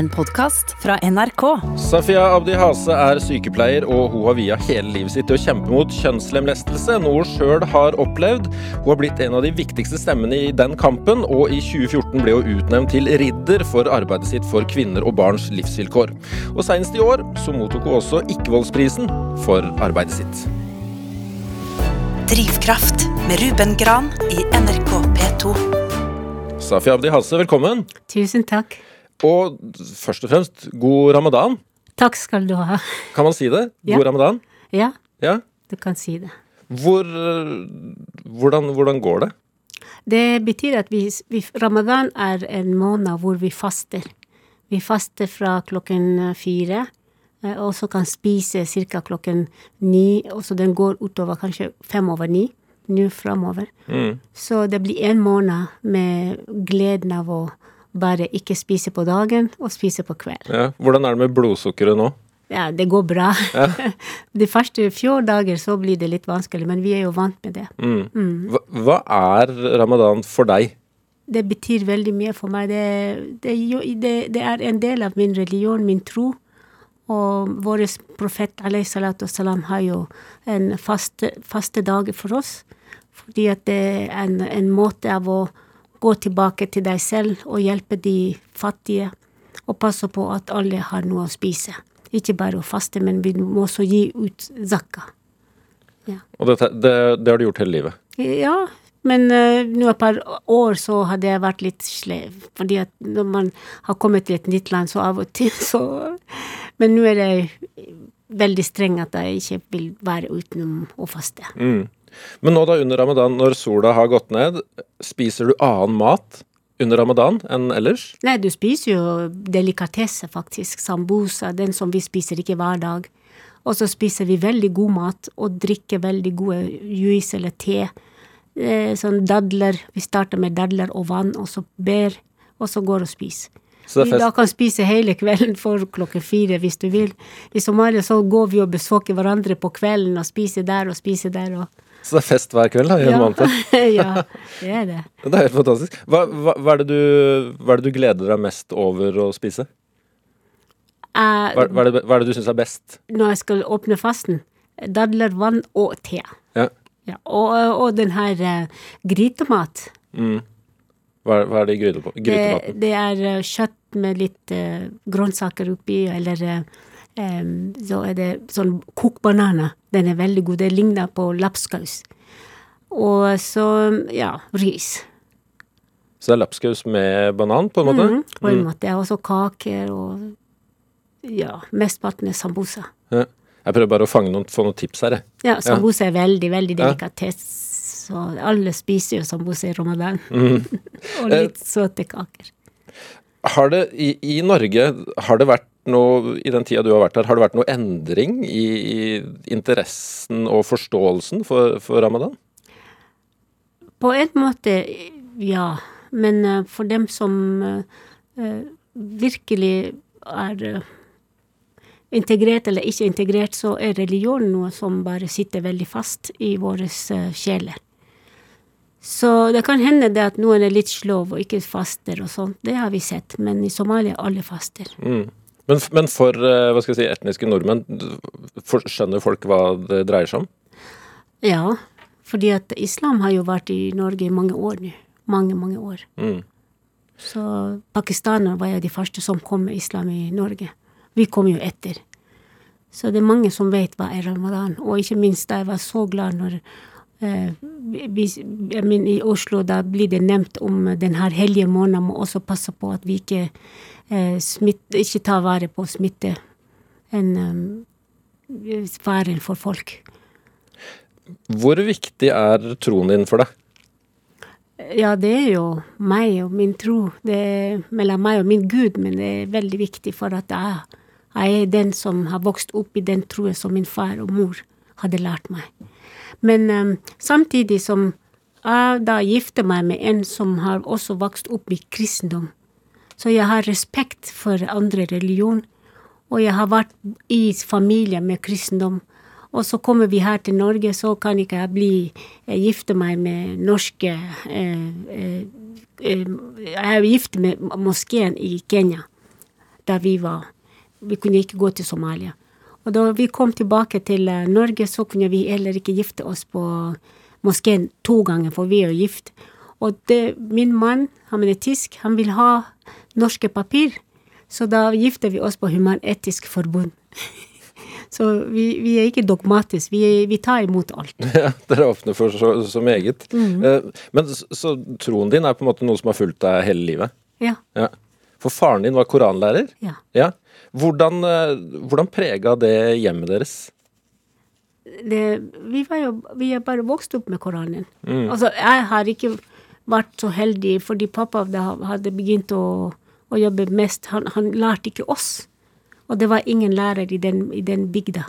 en podkast fra NRK. Safia Abdi Hase er sykepleier, og hun har via hele livet sitt til å kjempe mot kjønnslemlestelse, noe hun sjøl har opplevd. Hun har blitt en av de viktigste stemmene i den kampen, og i 2014 ble hun utnevnt til ridder for arbeidet sitt for kvinner og barns livsvilkår. Og Senest i år så mottok hun også Ikkevoldsprisen for arbeidet sitt. Drivkraft med Ruben Gran i NRK P2. Safia Abdi Hase, velkommen. Tusen takk. Og først og fremst, god ramadan. Takk skal du ha. Kan man si det? Ja. God ramadan? Ja, Ja. du kan si det. Hvor, hvordan, hvordan går det? Det betyr at vi, vi, ramadan er en måned hvor vi faster. Vi faster fra klokken fire, eh, og så kan spise ca. klokken ni, og så den går utover kanskje fem over ni. Nå framover. Mm. Så det blir en måned med gleden av å bare ikke spise på dagen og spise på kveld. Ja. Hvordan er det med blodsukkeret nå? Ja, det går bra. De første fjorda dager så blir det litt vanskelig, men vi er jo vant med det. Mm. Hva, hva er ramadan for deg? Det betyr veldig mye for meg. Det, det, det, det er en del av min religion, min tro. Og vår profet salam, har jo en faste, faste dag for oss. Fordi at det er en, en måte av å gå tilbake til deg selv og hjelpe de fattige. Og passe på at alle har noe å spise. Ikke bare å faste, men vi må også gi ut zakka. Og dette, det, det har du gjort hele livet. Ja, men uh, nå et par år så hadde jeg vært litt slev. Fordi at når man har kommet til et nytt land, så av og til så Men nå er det veldig streng at jeg ikke vil være utenom å faste. Mm. Men nå da under ramadan, når sola har gått ned, spiser du annen mat under ramadan enn ellers? Nei, du spiser jo delikatesse, faktisk. Sambusa, den som vi spiser ikke hver dag. Og så spiser vi veldig god mat og drikker veldig gode juice eller te. Eh, sånn dadler. Vi starter med dadler og vann, og så ber, og så går og spiser. Vi da kan spise hele kvelden for klokken fire hvis du vil. I Somalia så går vi og besøker hverandre på kvelden og spiser der og spiser der og så det er fest hver kveld da, i en måned? ja, det er det. Det er helt fantastisk. Hva, hva, hva, er det du, hva er det du gleder deg mest over å spise? Eh, Hva, er, det, hva er det du syns er best? når jeg skal åpne fasten, dadler, vann og te. Ja. Ja, og, og den her uh, grytemat. Mm. Hva, er- det i grytemat? Det, det er eh, kjøtt med litt uh, grønnsaker oppi, eller eh, em, så er det sånn kokt bananer. Den er veldig god. Det ligner på lapskaus. Og så, ja, ris. Så det er lapskaus med banan, på en måte? Mm, på en måte. Og så kaker og ja, mesteparten er sambosa. Ja. Jeg prøver bare å fange noen, få noen tips her, jeg. Ja, sambusa er veldig, veldig Ja. delikatess. Så alle spiser jo sambosa i ramadan. Mm. og litt søte kaker. Har det i, i Norge, har det vært noe, i den tida du har vært her, har det vært noe endring i, i interessen og forståelsen for, for ramadan? På en måte, ja. Men eh, for dem som eh, eh, virkelig er integrert eller ikke integrert, så er religion noe som bare sitter veldig fast i våre sjeler. Så det kan hende det at noen er litt slov og ikke faster og sånt. Det har vi sett. Men i Somalia alle faster. Mm. Men, men for eh, hva skal jeg si, etniske nordmenn, for, skjønner folk hva det dreier seg om? Ja, fordi at islam har jo vært i Norge i mange år nå. Mange, mange år. Mm. Så pakistanere var jo de første som kom med islam i Norge. Vi kom jo etter. Så det er mange som vet hva er ramadan. Og ikke minst da jeg var så glad når eh, vi, jeg mener, I Oslo da blir det nevnt om den her hellige måneden må også passe på at vi ikke, eh, smitt, ikke tar vare på smitte. En um, faren for folk. Hvor viktig er troen din for deg? Ja, det er jo meg og min tro. Det er mellom meg og min Gud, men det er veldig viktig for at jeg, jeg er den som har vokst opp i den troen som min far og mor hadde lært meg. Men um, samtidig som jeg da gifter meg med en som har også vokst opp i kristendom, så jeg har respekt for andre religion, og jeg har vært i familie med kristendom. Og så kommer vi her til Norge, så kan ikke jeg bli eh, gifte meg med norske eh, eh, eh, Jeg er gift med moskeen i Kenya. der vi var. Vi kunne ikke gå til Somalia. Og da vi kom tilbake til eh, Norge, så kunne vi heller ikke gifte oss på moskeen to ganger, for vi er jo gift. Og det, min mann, han er tysk, han vil ha norske papir, så da gifter vi oss på Human-Etisk Forbund. så vi, vi, er ikke dogmatiske, vi, vi, tar imot alt. Ja, Dere åpner for så, så meget. Mm -hmm. Men så, så troen din er på en måte noe som har fulgt deg hele livet? Ja. ja. For faren din var koranlærer? Ja. ja. Hvordan, eh, hvordan prega det hjemmet deres? Det, vi, var jo, vi er bare vokst opp med Koranen. Mm. Altså, jeg har ikke vært så heldig, fordi pappa hadde begynt å, å jobbe mest. Han, han, lærte ikke oss. Og det var ingen lærer i den, i den bygda.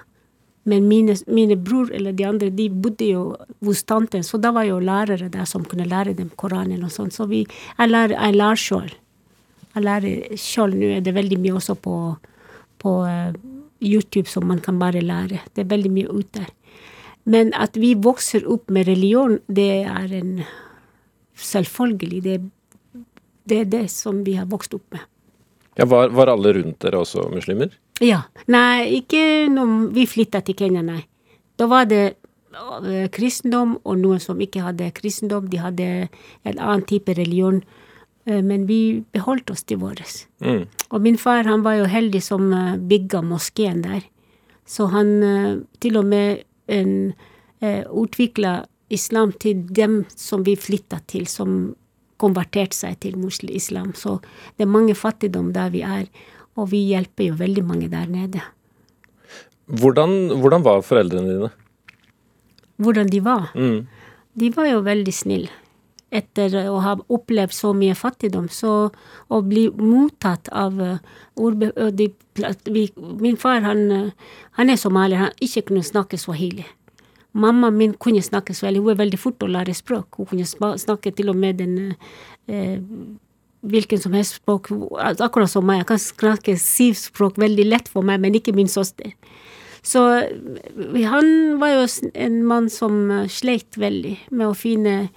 Men mine, mine, bror eller de andre de bodde jo hos tanten, så da var jo lærere der som kunne lære dem Koranen og sånn. Så vi, jeg lærer, jeg lærer sjøl. Jeg lærer sjøl. Nå er det veldig mye også på, på uh, YouTube som man kan bare lære. Det er veldig mye ute. Men at vi vokser opp med religion, det er en selvfølgelig. Det, det er det som vi har vokst opp med. Ja, var, var, alle rundt dere også muslimer? Ja. Nei, ikke når vi flytta til Kenya, nei. Da var det uh, kristendom, og noen som ikke hadde kristendom. De hadde en annen type religion. Uh, men vi beholdt oss til våres. Mm. Og min far han var jo heldig som uh, bygga moskeen der. Så han til og med en, utvikla islam til dem som vi flytta til, som konverterte seg til islam. Så det er mange fattigdom der vi er, og vi hjelper jo veldig mange der nede. Hvordan, hvordan var foreldrene dine? Hvordan de var? Mm. De var jo veldig snille. Etter å ha opplevd så mye fattigdom, så å bli mottatt av uh, ordbe... Min far, han, uh, han er somalier, han ikke kunne snakke swahili. Mamma min kunne snakke swahili, hun er veldig fort å lære språk. Hun kunne snakke til og med den eh, hvilken som helst språk, akkurat som meg. Jeg kan snakke syv språk veldig lett for meg, men ikke min søster. Så han var jo en mann som eh, sleit veldig med å finne eh,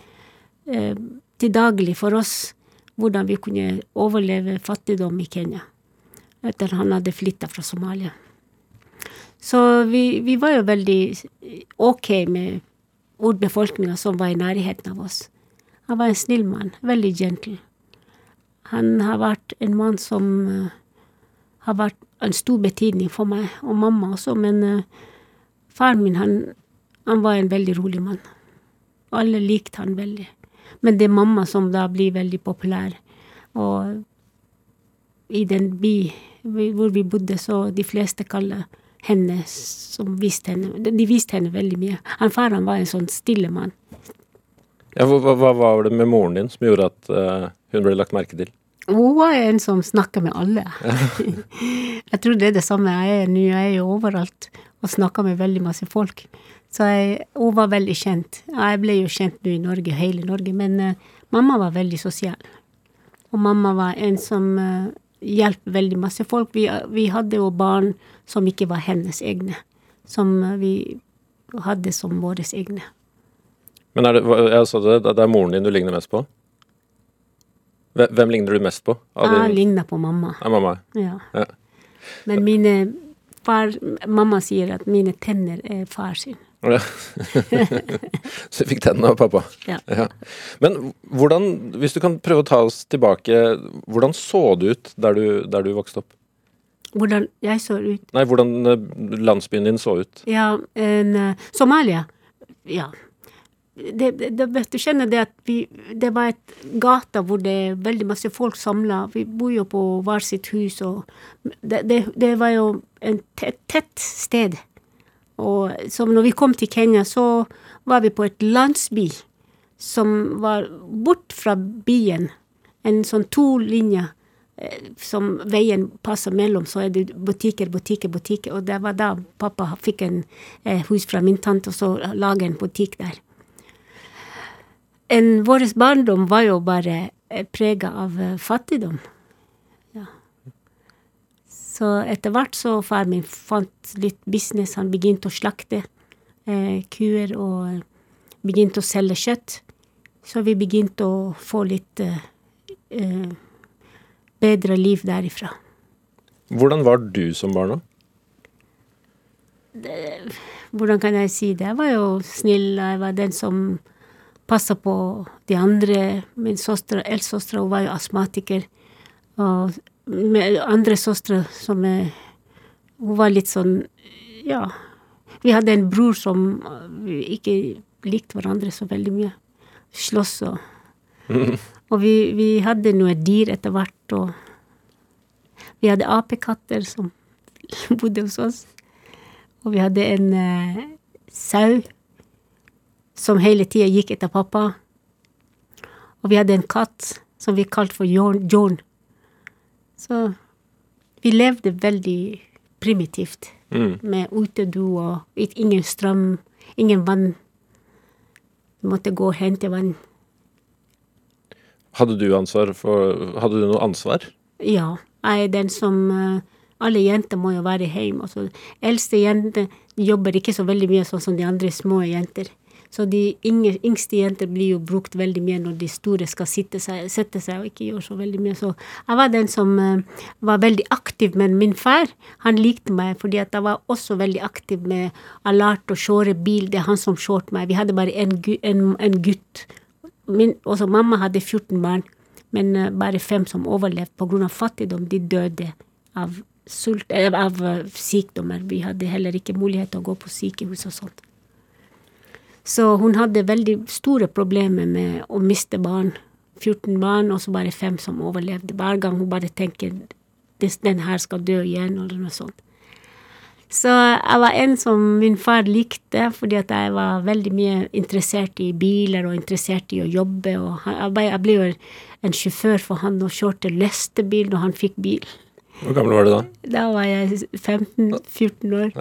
til daglig for oss hvordan vi kunne overleve fattigdom i Kenya etter han hadde flytta fra Somalia. Så vi, vi var jo veldig ok med ordbefolkninga som var i nærheten av oss. Han var en snill mann, veldig gentle. Han har vært en mann som uh, har vært en stor betydning for meg, og mamma også, men faren min, han, han, var en veldig rolig mann. Alle likte han veldig. Men det er mamma som da blir veldig populær, og i den by hvor vi bodde, så de fleste kaller henne som viste henne De viste henne veldig mye. Han faren var en sånn stille mann. Ja, hva, hva, var det med moren din som gjorde at uh, hun ble lagt merke til? Hun var en som snakka med alle. jeg tror det er det samme jeg er nå. Jeg er jo overalt og snakker med veldig masse folk. Så jeg, hun var veldig kjent. Jeg ble jo kjent nå i Norge, hele Norge, men uh, mamma var veldig sosial. Og mamma var en som uh, hjalp veldig masse folk. Vi, vi, hadde jo barn som ikke var hennes egne, som vi hadde som våre egne. Men er det, det, det er moren din du ligner mest på? Hvem ligner du mest på? Jeg ligner på mamma. Ja, mamma. Ja. ja. Men mine far, mamma sier at mine tenner er far sin. Ja. så du fikk tennene av pappa? Ja. ja. Men hvordan, hvis du kan prøve å ta oss tilbake, hvordan så det ut der du, der du vokste opp? Hvordan jeg så ut? Nei, hvordan eh, landsbyen din så ut? Ja, en, uh, Somalia. Ja. Det, det, du kjenner det at vi Det var et gata hvor det er veldig masse folk samla. Vi bor jo på hver sitt hus, og det, det, det var jo et tett, tett sted. Og så når vi kom til Kenya, så var vi på et landsby som var bort fra byen. En sånn to linjer eh, som veien passer mellom, så er det butikker, butikker, butikker. Og det var da pappa fikk en eh, hus fra min tante, og så laga en butikk der. En, vår barndom var jo bare eh, prega av eh, fattigdom. Så etter hvert så far min fant litt business. Han begynte å slakte eh, kuer og begynte å selge kjøtt. Så vi begynte å få litt eh, eh bedre liv derifra. Hvordan var du som barn, da? Hvordan kan jeg si det? Jeg var jo snill, jeg var den som passa på de andre. Min søster, eldstesøster, var jo astmatiker. Og med andre søstre som er Hun var litt sånn Ja. Vi hadde en bror som vi ikke likte hverandre så veldig mye. Slåss og Og vi, vi hadde noen dyr etter hvert, og vi hadde apekatter som bodde hos oss. Og vi hadde en eh, sau som hele tida gikk etter pappa. Og vi hadde en katt som vi kalte for John. John. Så vi levde veldig primitivt. Mm. Med utedo og ingen strøm, ingen vann. Vi måtte gå og hente vann. Hadde du ansvar for Hadde du noe ansvar? Ja, jeg er den som eh, Alle jenter må jo være hjemme. Altså, eldste jenter jobber ikke så veldig mye sånn som de andre små jenter. Så de yngste jenter blir jo brukt veldig mye når de store skal sitte seg, sette seg og ikke gjøre så veldig mye. Så jeg var den som uh, var veldig aktiv, men min far han likte meg fordi at jeg var også veldig aktiv med lærte å kjøre bil, det er han som kjørte meg. Vi hadde bare en, en, en gutt. Min, også mamma hadde 14 barn, men uh, bare fem som overlevde pga. fattigdom. De døde av sult, eh, av sykdommer. Vi hadde heller ikke mulighet til å gå på sykehus og sånt. Så hun hadde veldig store problemer med å miste barn. 14 barn, og så bare fem som overlevde. Hver gang hun bare tenker "Des- den her skal dø igjen, eller noe sånt. Så jeg var en som min far likte, fordi at jeg var veldig mye interessert i biler og interessert i å jobbe. Og jeg ble- jo en sjåfør for han og kjørte løstebil når han fikk bil. Hvor gammel var du da? Da var jeg 15-14 år.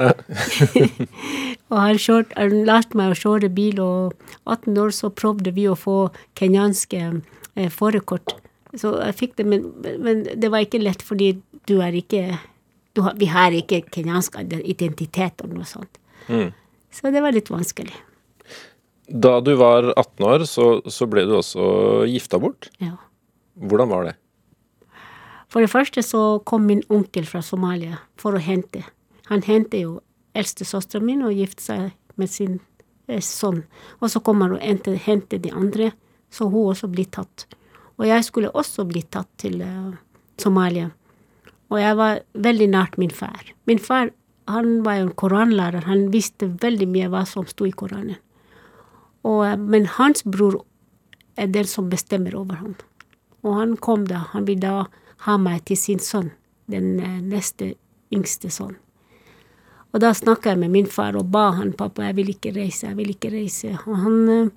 og han, kjørt, han lærte meg å kjøre bil, og 18 år så prøvde vi å få kenyanske eh, førerkort. Så jeg fikk det, men, men det var ikke lett, fordi du er ikke du har, Vi har ikke kenyansk identitet og noe sånt. Mm. Så det var litt vanskelig. Da du var 18 år, så, så ble du også gifta bort. Ja. Hvordan var det? For det første så kom min onkel fra Somalia for å hente. Han hentet jo eldstesøsteren min og gifte seg med sin eh, sønn. Og så kom han og hente, hente de andre, så hun også blir tatt. Og jeg skulle også bli tatt til eh, Somalia. Og jeg var veldig nært min far. Min far han var jo en koranlærer, han visste veldig mye hva som sto i Koranen. Og, eh, men hans bror er den som bestemmer over ham. Og han kom da, han ville da ha meg til sin sønn, den eh, neste yngste sønn. Og da snakka jeg med min far og ba han pappa, jeg vil ikke reise, jeg vil ikke reise. Og han, eh,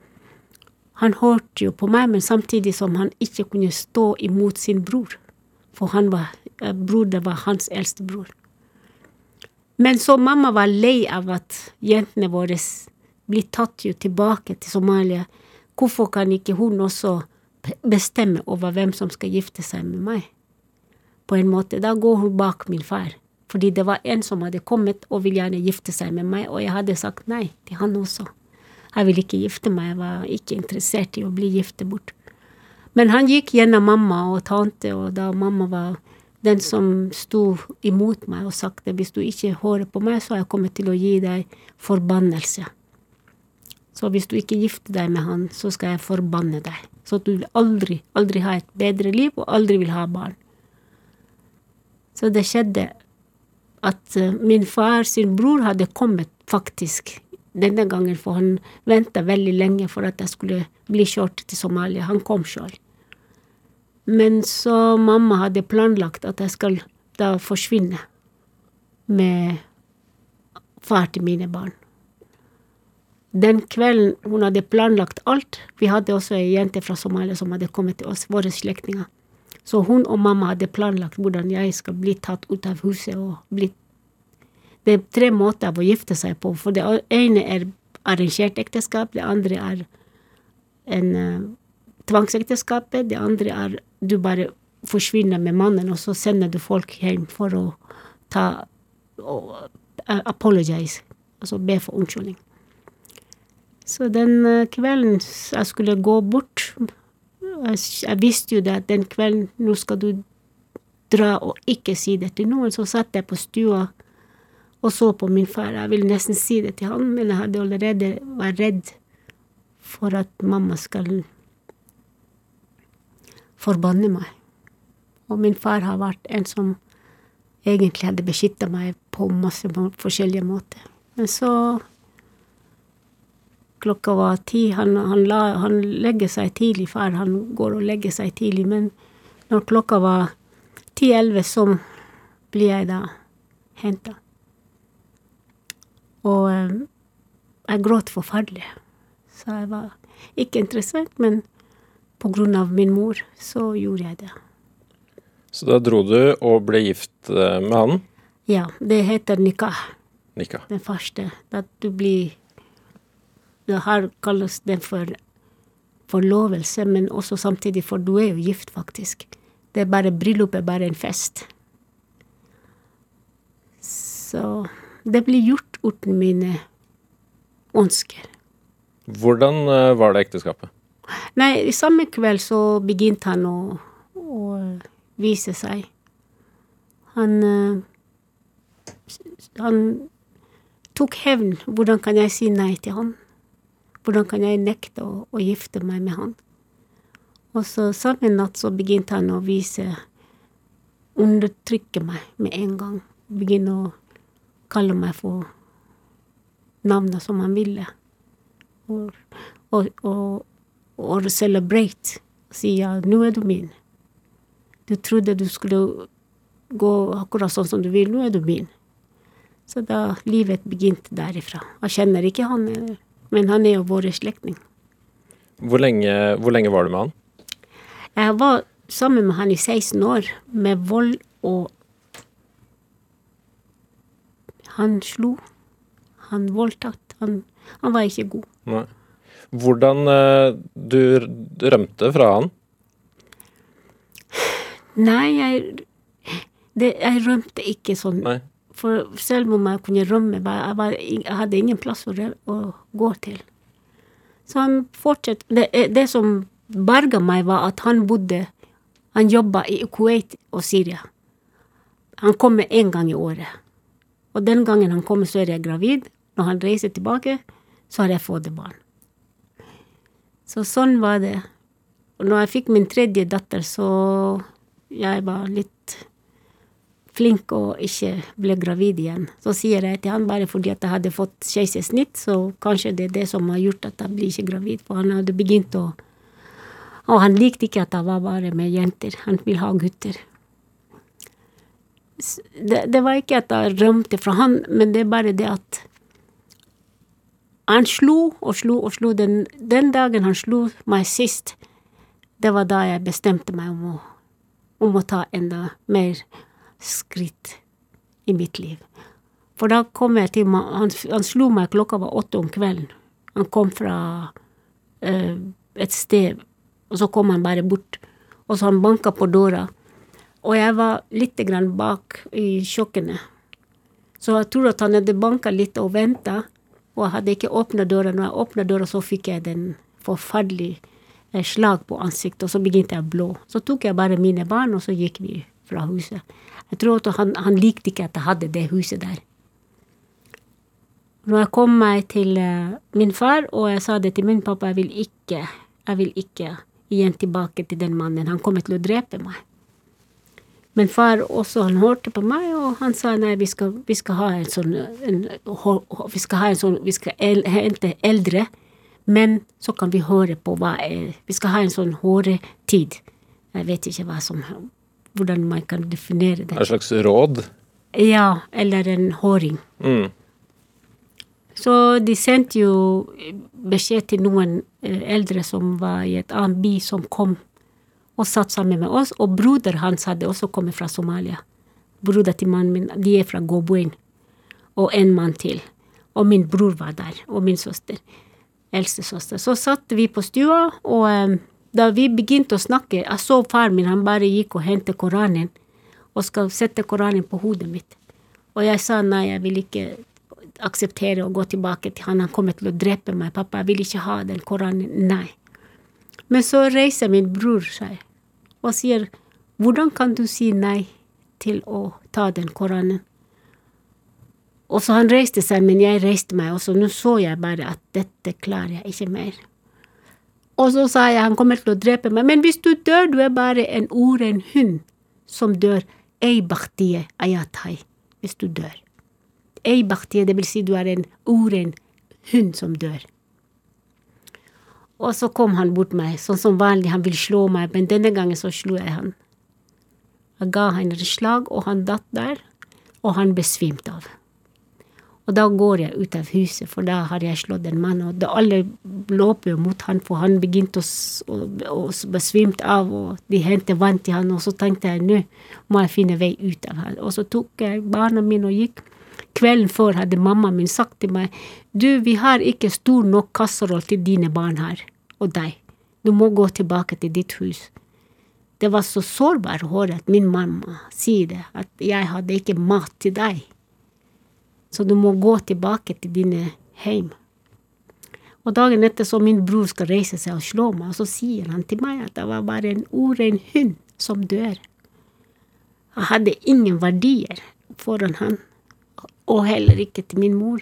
han hørte jo på meg, men samtidig som han ikke kunne stå imot sin bror. For han var, eh, bror det var hans eldste bror. Men så mamma var lei av at jentene våre blir tatt jo tilbake til Somalia. Hvorfor kan ikke hun også bestemme over hvem som skal gifte seg med meg? På en måte. Da går hun bak min far. Fordi det var en som hadde kommet og ville gjerne gifte seg med meg, og jeg hadde sagt nei til han også. Jeg ville ikke gifte meg, jeg var ikke interessert i å bli giftet bort. Men han gikk gjennom mamma og tante, og da mamma var den som sto imot meg og sagte hvis du ikke hører på meg, så har jeg kommet til å gi deg forbannelse. Så hvis du ikke gifter deg med han, så skal jeg forbanne deg. Så du vil aldri, aldri ha et bedre liv og aldri vil ha barn. Så det skjedde at eh, min far sin bror hadde kommet faktisk denne gangen, for han venta veldig lenge for at jeg skulle bli kjørt til Somalia. Han kom sjøl. Men så mamma hadde planlagt at jeg skal da forsvinne med far til mine barn. Den kvelden hun hadde planlagt alt Vi hadde også ei jente fra Somalia som hadde kommet til oss, våre slektninger. Så hun og mamma hadde planlagt hvordan jeg skal bli tatt ut av huset og bli Det er tre måter å gifte seg på. For det ene er arrangert ekteskap, det andre er en uh, tvangsekteskapet, det andre er du bare forsvinner med mannen, og så sender du folk hjem for å ta og, uh, apologize, altså be for unnskyldning. Så den uh, kvelden jeg skulle gå bort jeg visste jo det at den kvelden nå skal du dra og ikke si det til noen. Så satt jeg på stua og så på min far. Jeg ville nesten si det til han, men jeg hadde allerede vært redd for at mamma skal forbanne meg. Og min far har vært en som egentlig hadde beskytta meg på masse forskjellige måter. Men så Klokka var ti. Han, han, la, han legger seg tidlig, far. Han går og legger seg tidlig. Men når klokka var ti-elleve, så blir jeg da henta. Og eh, jeg gråt forferdelig. Så jeg var ikke interessert, men på grunn av min mor, så gjorde jeg det. Så da dro du og ble gift eh, med han? Ja, det heter nikah. Nikah. Den første. At du blir Det her kalles det for forlovelse, men også samtidig, for du er jo gift, faktisk. Det er bare Bryllup er bare en fest. Så det blir gjort uten mine ønsker. Hvordan eh, var det ekteskapet? Nei, i samme kveld så begynte han å, å vise seg. Han eh, Han tok hevn. Hvordan kan jeg si nei til han? Hvordan kan jeg nekte å, å gifte meg med han? Og så samme natt så begynte han å vise Undertrykke meg med en gang. Begynne å kalle meg for navnet som han ville. Og, og, og, og celebrate. Si ja, nå er du min. Du trodde du skulle gå akkurat sånn som du vil, nå er du min. Så da livet begynte derifra. Jeg kjenner ikke han, men han er jo vår slektning. Hvor hvor lenge var du med han? Jeg var sammen med han i 16 år, med vold og Han slo. Han voldtatt. Han, han var ikke god. Nei. Hvordan eh, du rømte fra han? Nei, jeg, det, jeg rømte ikke sånn. Nei. For selv om jeg kunne rømme, jeg, var, jeg hadde ingen plass å, å gå til. Så han fortsatte Det, det som berga meg, var at han bodde Han jobba i Kuwait og Syria. Han kommer én gang i året. Og den gangen han kommer, så er jeg gravid. Når han reiser tilbake, så har jeg fått barn. Så sånn var det. Og når jeg fikk min tredje datter, så jeg var litt flink og ikke ble gravid igjen. Så sier jeg til han bare fordi at jeg hadde fått keisersnitt, så kanskje det er det som har gjort at jeg blir ikke gravid. For han hadde begynt å Og han likte ikke at jeg var bare med jenter. Han vil ha gutter. Det, det var ikke at jeg rømte fra han, men det er bare det at han slo og slo og slo. Den, den dagen han slo meg sist, det var da jeg bestemte meg om å, om å ta enda mer skritt i mitt liv. For da kom jeg til Han, han slo meg klokka var åtte om kvelden. Han kom fra eh, et sted, og så kom han bare bort. Og så han banka på døra. Og jeg var litt grann bak i kjøkkenet. Så jeg tror at han hadde banka litt og venta, og jeg hadde ikke åpna døra. Når jeg åpna døra, så fikk jeg den forferdelige eh, slag på ansiktet, og så begynte jeg å blå. Så tok jeg bare mine barn, og så gikk vi fra huset. Jeg tror at han, han likte ikke at jeg hadde det huset der. Når jeg kom meg til eh, min far, og jeg sa det til min pappa, jeg vil ikke, jeg vil ikke igjen tilbake til den mannen. Han kommer til å drepe meg. Men far også, han hørte på meg, og han sa nei, vi skal, vi skal ha en sånn en, Vi skal ha en sånn, vi skal el, hente eldre, men så kan vi høre på hva er Vi skal ha en sånn håretid. Jeg vet ikke hva som Hvordan man kan definere det. En slags råd? Ja, eller en håring. Mm. Så de sendte jo beskjed til noen eh, eldre som var i et annet by, som kom og satt sammen med oss. Og broder hans hadde også kommet fra Somalia. Broder til mannen min, de er fra Gobuin. Og en mann til. Og min bror var der, og min søster. Eldste søster. Så satt vi på stua, og eh, da vi begynte å snakke, jeg så far min, han bare gikk og hentet Koranen, og skal sette Koranen på hodet mitt. Og jeg sa nei, jeg vil ikke akseptere å gå tilbake til han, han kommer til å drepe meg. Pappa, jeg vil ikke ha den Koranen. Nei. Men så reiser min bror seg og sier, hvordan kan du si nei til å ta den Koranen. Og så han reiste seg, men jeg reiste meg også. Nå så jeg bare at dette klarer jeg ikke mer. Og så sa jeg han kommer til å drepe meg. Men hvis du dør, du er bare en oren hund som dør. Ei ayatai, hvis du dør. Ei det vil si du er en oren hund som dør. Og så kom han bort meg, sånn som vanlig, han ville slå meg, men denne gangen så slo jeg han. Jeg ga han et slag, og han datt der, og han besvimte av. Og da går jeg ut av huset, for da har jeg slått en mann, og da alle løper mot han, for han begynte å, å, å besvimte av, og de hentet vann til han, og så tenkte jeg nå må jeg finne vei ut av han. Og så tok jeg barna mine og gikk. Kvelden før hadde mamma min sagt til meg du, vi har ikke stor nok kasseroll til dine barn her, og deg. Du må gå tilbake til ditt hus. Det var så sårbar å høre at min mamma sier det, at jeg hadde ikke mat til deg. Så du må gå tilbake til dine heim. Og dagen etter så min bror skal reise seg og slå meg, og så sier han til meg at det var bare en urein hund som dør. Jeg hadde ingen verdier foran han og heller ikke til min mor.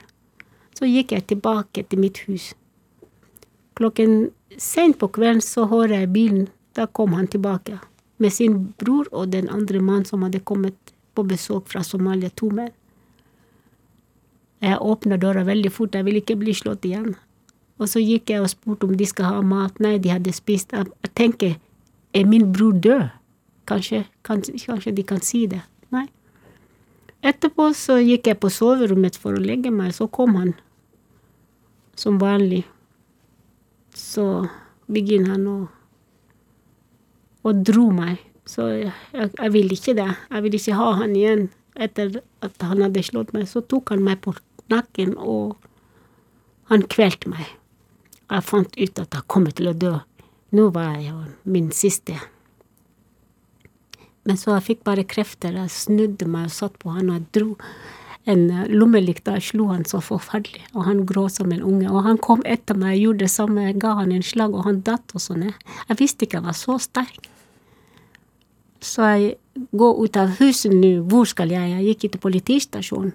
Så gikk jeg tilbake til mitt hus. Klokken sent på kvelden så hører jeg bilen. Da kom han tilbake med sin bror og den andre mannen som hadde kommet på besøk fra Somalia, to menn. Jeg åpna døra veldig fort, jeg ville ikke bli slått igjen. Og så gikk jeg og spurte om de skal ha mat. Nei, de hadde spist. Jeg tenker, er min bror død? Kanskje, kanskje, kanskje de kan si det. Nei. Etterpå så gikk jeg på soverommet for å legge meg, så kom han. Som vanlig. Så begynner han å og dro meg. Så jeg, jeg, ville ikke det. Jeg ville ikke ha han igjen etter at han hadde slått meg. Så tok han meg på nakken, og han kvelte meg. Jeg fant ut at jeg kom til å dø. Nå var jeg jo min siste. Men så jeg fikk bare krefter. Jeg snudde meg og satt på han, og jeg dro en lommelykt. Da jeg slo han så forferdelig, og han gråt som en unge. Og han kom etter meg, jeg gjorde det samme, jeg ga han en slag, og han datt også ned. Jeg visste ikke jeg var så sterk. Så jeg går ut av huset nå, hvor skal jeg? Jeg gikk til politistasjonen.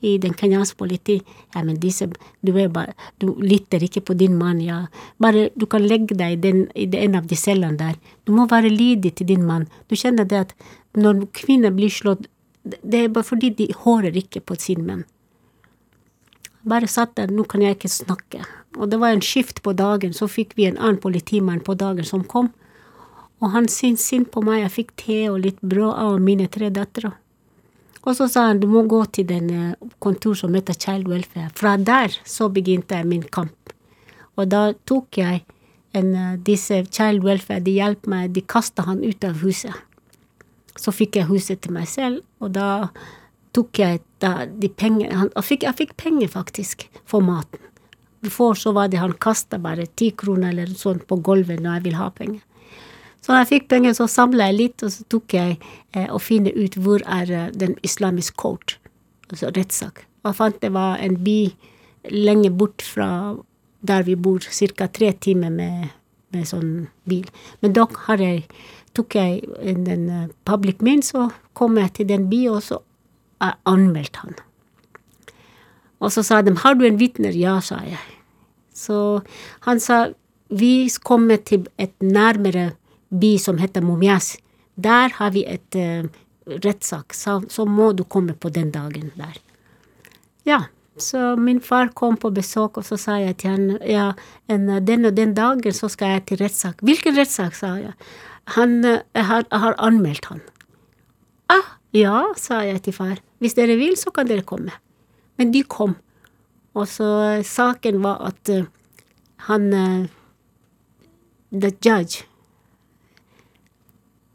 I den kenyanske politi. Ja, disse, du bare, du lytter ikke på din mann, ja. Bare, du kan legge deg i, den, en av de cellene der. Du må være lydig til din mann. Du kjenner det at når kvinner blir slått, det er bare fordi de hører ikke på sin menn. Bare satt der, nå kan jeg ikke snakke. Og det var en skift på dagen, så fikk vi en annen politimann på dagen som kom. Og han syntes synd på meg, jeg fikk te og litt brød av mine tre døtre. Og så sa han du må gå til den kontor som heter Child Welfare. Fra der så begynte jeg min kamp. Og da tok jeg en, disse Child Welfare, de hjalp meg, de kasta han ut av huset. Så fikk jeg huset til meg selv, og da tok jeg da de pengene Jeg fikk, jeg fikk penger, faktisk, for maten. Før så var det han kasta bare ti kroner eller sånn på gulvet når jeg vil ha penger. Så når jeg fikk penger, så samla jeg litt, og så tok jeg eh, og finne ut hvor er uh, den islamiske court, altså rettssak. Og jeg fant det var en by lenge bort fra der vi bor, ca. tre timer med, med, sånn bil. Men da har jeg, tok jeg den uh, public min, så kom jeg til den byen, og så uh, anmeldte han. Og så sa de har du en vitner? Ja, sa jeg. Så han sa vi kommer til et nærmere by som heter Mumias. Der har vi et uh, rettssak, så, så, må du komme på den dagen der. Ja, så min far kom på besøk, og så sa jeg til han ja, en, den og den dagen så skal jeg til rettssak. Hvilken rettssak, sa jeg. Han, jeg har, jeg har anmeldt han. Ah, ja, sa jeg til far. Hvis dere vil, så kan dere komme. Men de kom. Og så saken var at uh, han uh, The judge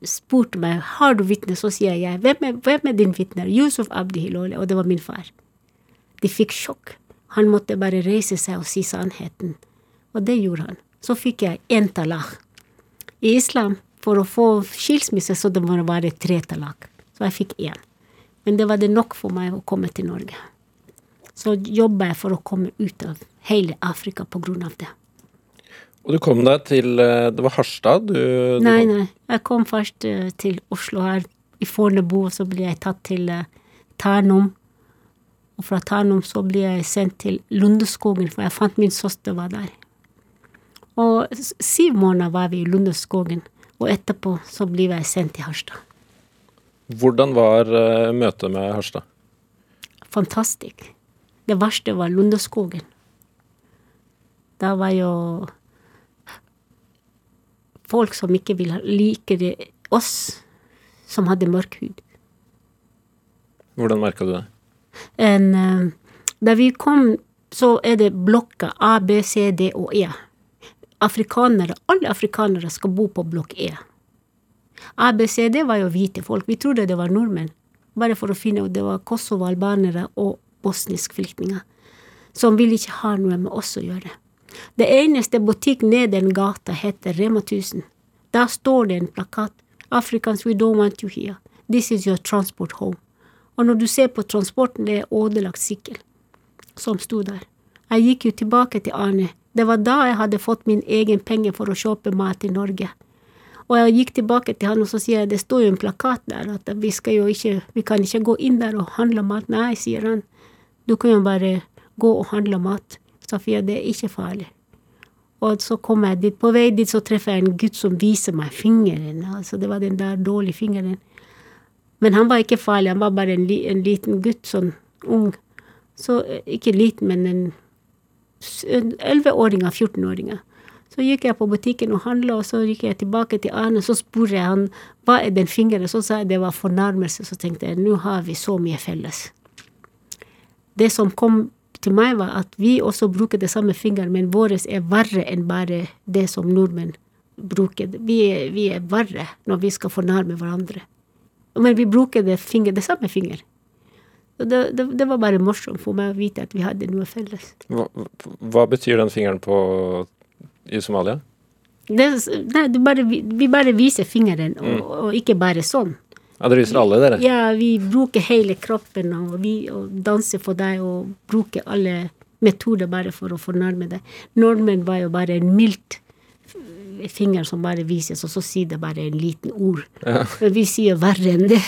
spurte meg har du vitne, så sier jeg hvem er, hvem er din vitne? Yusuf Abdi Hilole, og det var min far. De fikk sjokk. Han måtte bare reise seg og si sannheten. Og det gjorde han. Så fikk jeg én talak. I islam, for å få skilsmisse, så det må være tre talak. Så jeg fikk én. Men det var det nok for meg å komme til Norge. Så jobba jeg for å komme ut av hele Afrika på grunn av det. Og du kom deg til Det var Harstad? Du, nei, nei. Jeg kom først til Oslo her i Fornebu, og så ble jeg tatt til uh. Og fra Ternum så ble jeg sendt til Lundeskogen, for jeg fant min søster var der. Og syv måneder var vi i Lundeskogen, og etterpå så ble jeg sendt til Harstad. Hvordan var uh, møtet med Harstad? Fantastisk. Det verste var Lundeskogen. Da var jo folk som ikke ville like det, oss som hadde mørk hud. Hvordan merka du det? En, uh, da vi kom, så er det blokka A, B, C, D og E. Afrikanere, alle afrikanere skal bo på blokk E. A, B, C, D var jo hvite folk. Vi trodde det var nordmenn. Bare for å finne ut det var Kosovo-albanere og bosniske flyktninger. Som ville ikke ha noe med oss å gjøre. Det eneste butikk ned den gata heter Rema 1000. Der står det en plakat. Africans, we don't want you here. This is your transport home. Og når du ser på transporten, det er ødelagt sykkel som sto der. Jeg gikk jo tilbake til Arne. Det var da jeg hadde fått min egen penger for å kjøpe mat i Norge. Og jeg gikk tilbake til han og så sier jeg, det står jo en plakat der at vi skal jo ikke, vi kan ikke gå inn der og handle mat. Nei, sier han. Du kan jo bare gå og handle mat. Safia, det er ikke farlig. Og så kom jeg dit. På vei dit så treffer jeg en gutt som viser meg fingeren. Altså, det var den der dårlige fingeren. Men han var ikke farlig, han var bare en, li, en liten gutt, sånn ung. Så ikke liten, men en elleve-åringer, 14-åringer. Så gikk jeg på butikken og handla, og så gikk jeg tilbake til Arne, så spurte jeg han hva er den fingeren, så sa jeg det var fornærmelse, så tenkte jeg nå har vi så mye felles. Det som kom til meg, var at vi også bruker det samme fingeren, men vår er verre enn bare det som nordmenn bruker. Vi er, vi er verre når vi skal fornærme hverandre. Men vi bruker det, finger, det samme finger. Det, det, det, var bare morsomt for meg å vite at vi hadde noe felles. Hva, hva betyr den fingeren på i Somalia? Det, nei, bare, vi bare viser fingeren, og, mm. og, ikke bare sånn. Ja, Dere viser alle, dere? Ja, vi bruker hele kroppen, og vi og danser for deg og bruker alle metoder bare for å fornærme deg. Nordmenn var jo bare en mildt finger som bare vises, og så sier det bare en liten ord. Ja. Vi sier verre enn det.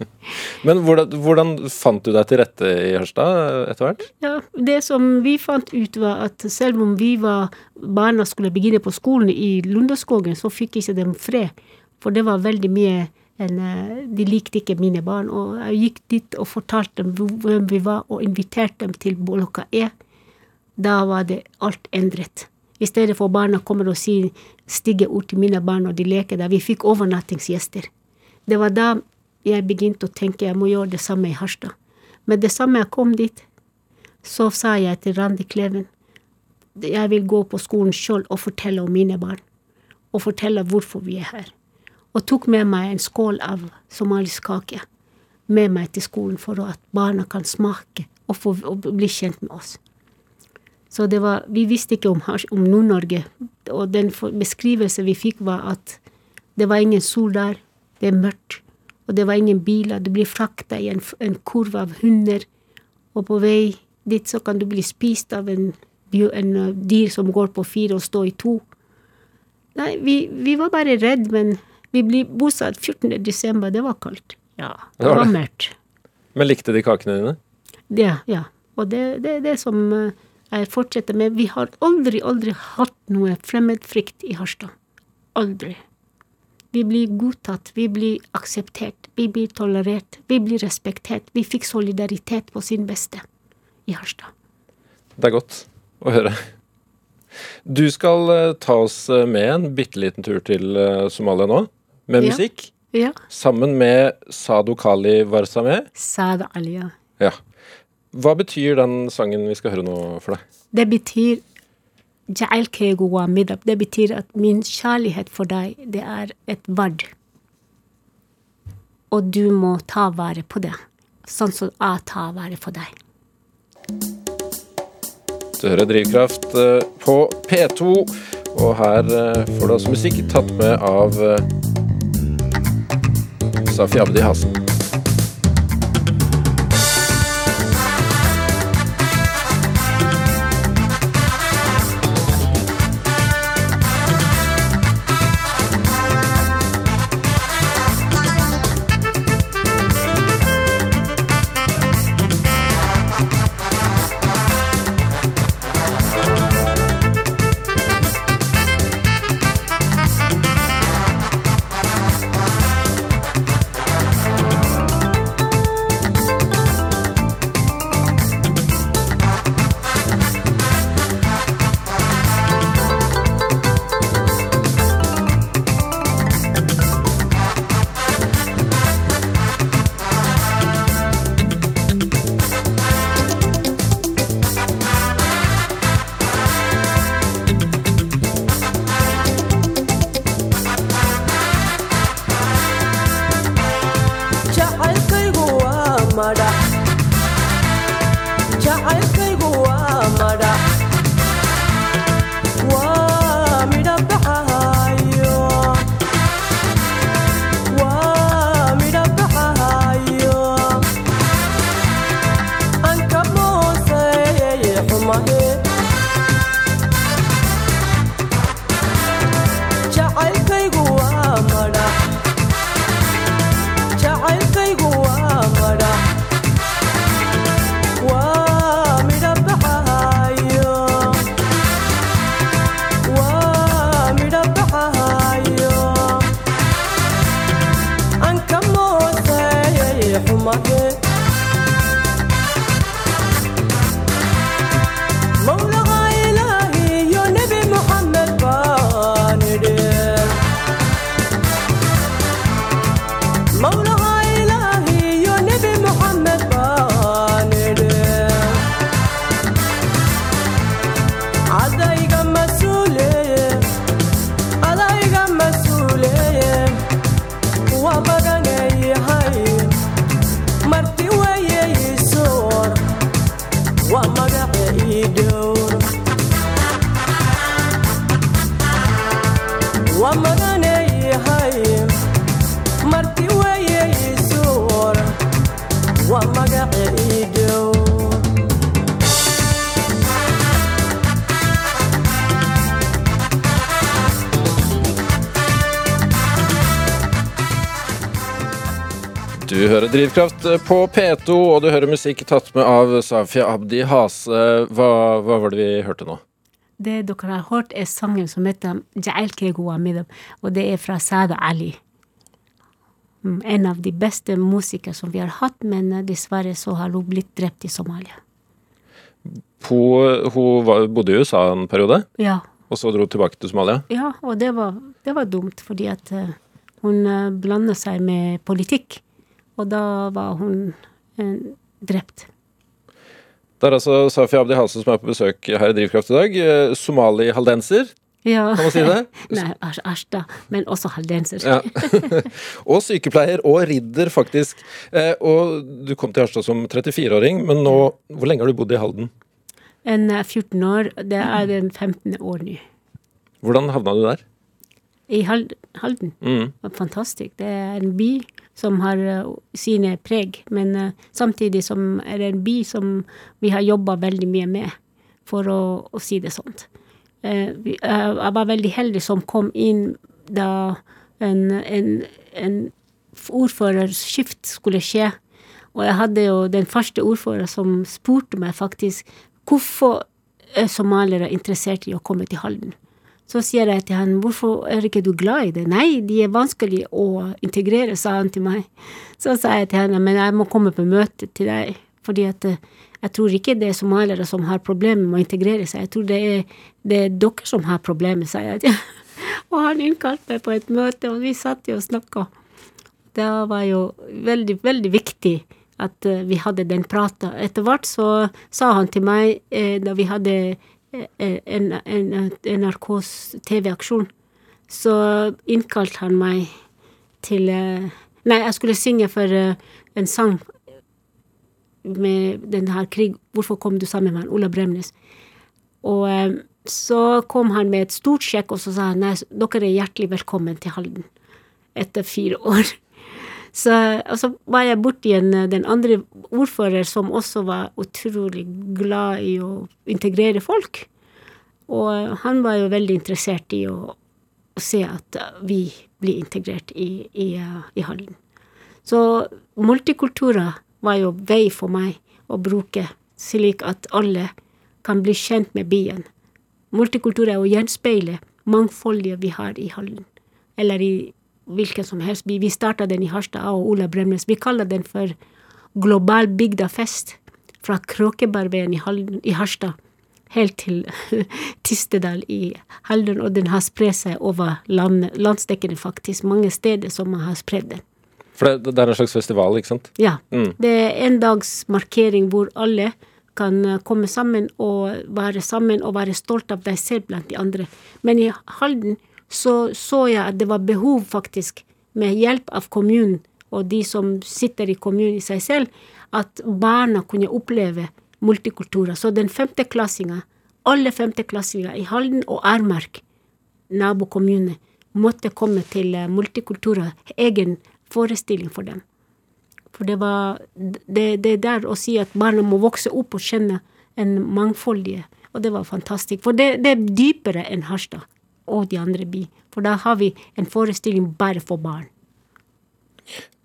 Men hvordan, hvordan, fant du deg til rette i Hørstad etter hvert? Ja, Det som vi fant ut, var at selv om vi var barna skulle begynne på skolen i Lundeskogen, så fikk ikke dem fred. For det var veldig mye en, eh, De likte ikke mine barn. Og jeg gikk dit og fortalte dem hvem vi var, og inviterte dem til Boloka E. Da var det alt endret. I stedet for barna kommer og sier stygge ord til mine barn når de leker der. Vi fikk overnattingsgjester. Det var da jeg begynte å tenke jeg må gjøre det samme i Harstad. Men det samme jeg kom dit, så sa jeg til Randi Kleven jeg vil gå på skolen sjøl og fortelle om mine barn. Og fortelle hvorfor vi er her. Og tok med meg en skål av somalisk kake med meg til skolen for at barna kan smake og, få, og bli kjent med oss. Så det var, vi visste ikke om, om Nord-Norge. Og den beskrivelsen vi fikk, var at det var ingen sol der, det er mørkt, og det var ingen biler. Du blir frakta i en, en kurv av hunder, og på vei dit så kan du bli spist av en, en uh, dyr som går på fire og står i to. Nei, vi, vi var bare redd, men vi ble bosatt 14. desember. Det var kaldt. Ja, det var, mørkt. Men likte de kakene dine? Ja. ja. Og det er det, det, som uh, jeg fortsetter med Vi har aldri, aldri hatt noe fremmedfrykt i Harstad. Aldri. Vi blir godtatt, vi blir akseptert, vi blir tolerert, vi blir respektert. Vi fikk solidaritet på sin beste i Harstad. Det er godt å høre. Du skal uh, ta oss eh, med en bitte liten tur til Somalia nå, med ja. musikk. Ja. Sammen med Sado Kali Varsame. Sad Ali, ja. Hva betyr den sangen vi skal høre nå for deg? Det betyr Det betyr at min kjærlighet for deg, det er et verd. Og du må ta vare på det, sånn som jeg tar vare på deg. Du hører Drivkraft eh, på P2, og her eh, får du altså musikk tatt med av eh, Safi Abdi Hører Drivkraft på P2, og du hører musikk tatt med av Safia Abdi Hase. Hva, hva var det vi hørte nå? Det dere har hørt, er sangen som heter Ja'el Kegu Amidam, og det er fra Sada Ali. Mm, En av de beste musikere som vi har hatt, men eh, dessverre så har hun blitt drept i Somalia. Hun, hun bodde i USA en periode, Ja, og så dro hun tilbake til Somalia. ja og det var, det var dumt, fordi at eh, hun blanda seg med politikk, og da var hun eh, drept. Det er altså Safi Abdi Hansen som er på besøk her i Drivkraft i dag. Eh, Somali-haldenser, Ja. kan man si det? Nei, Ashta, men også haldenser. Ja. og sykepleier og ridder, faktisk. Eh, og du kom til Harstad som 34-åring, men nå Hvor lenge har du bodd i Halden? En eh, 14 år, det er den 15. år nå. Hvordan havna du der? I Halden. Mm. Fantastisk. Det er en by som har eh, sine preg, men eh, samtidig som er det en by som vi har jobba veldig mye med, for å, å si det eh, jeg var veldig heldig som kom inn da en, en, en ordførerskift skulle skje. Og jeg hadde jo den første ordføreren som spurte meg faktisk hvorfor er somaliere interessert i å komme til Halden. Så sier jeg til han, hvorfor er ikke du glad i det? Nei, de er vanskelig å integrere, sa han til meg. Så sa jeg til henne, men jeg må komme på møte til deg, fordi at eh, jeg tror ikke det er somaliere som har problemer med å integrere seg, jeg tror det er, det er dere som har problemer, sa jeg. og han innkalte meg på et møte, og vi satt jo og snakka. Det var jo veldig, veldig viktig at eh, vi hadde den prata. Etter hvert så sa han til meg, eh, da vi hadde en, en, NRKs TV-aksjon, så innkalte han meg til eh, Nei, jeg skulle synge for eh, en sang med den her krig 'Hvorfor kom du sammen med han?' Ola Bremnes. Og eh, så kom han med et stort sjekk, og så sa han nei, dere er hjertelig velkommen til Halden. Etter fire år. Så, og så var jeg borti en, den andre ordfører som også var utrolig glad i å integrere folk. Og han var jo veldig interessert i å, å se at vi blir integrert i, i, i Halden. Så multikulturer var jo vei for meg å bruke, slik at alle kan bli kjent med byen. Multikultur er å gjenspeile mangfoldet vi har i Halden, eller i hvilken som helst by. Vi starta den i Harstad, og Ola Bremnes. Vi kaller den for Global bygdafest. Fra Kråkebarveien i, i Harstad helt til Tistedal i Halden, og den har spredt seg over land, landsdekkende, faktisk. Mange steder som man har spredd den. For det, det er en slags festival, ikke sant? Ja. Mm. Det er en dags markering hvor alle kan eh, komme sammen og være sammen og være stolt av deg selv blant de andre. Men i Halden så så jeg at det var behov, faktisk, med hjelp av kommunen, og de som sitter i kommunen i seg selv, at barna kunne oppleve multikulturer. Så den femteklassinga, alle femteklassinger i Halden og Ermark, nabokommune, måtte komme til eh, multikulturer, egen forestilling for dem. For det var det, det der å si at barna må vokse opp og kjenne en mangfoldige, og det var fantastisk. For det, det er dypere enn Harstad og de andre by. For da har vi en forestilling bare for barn.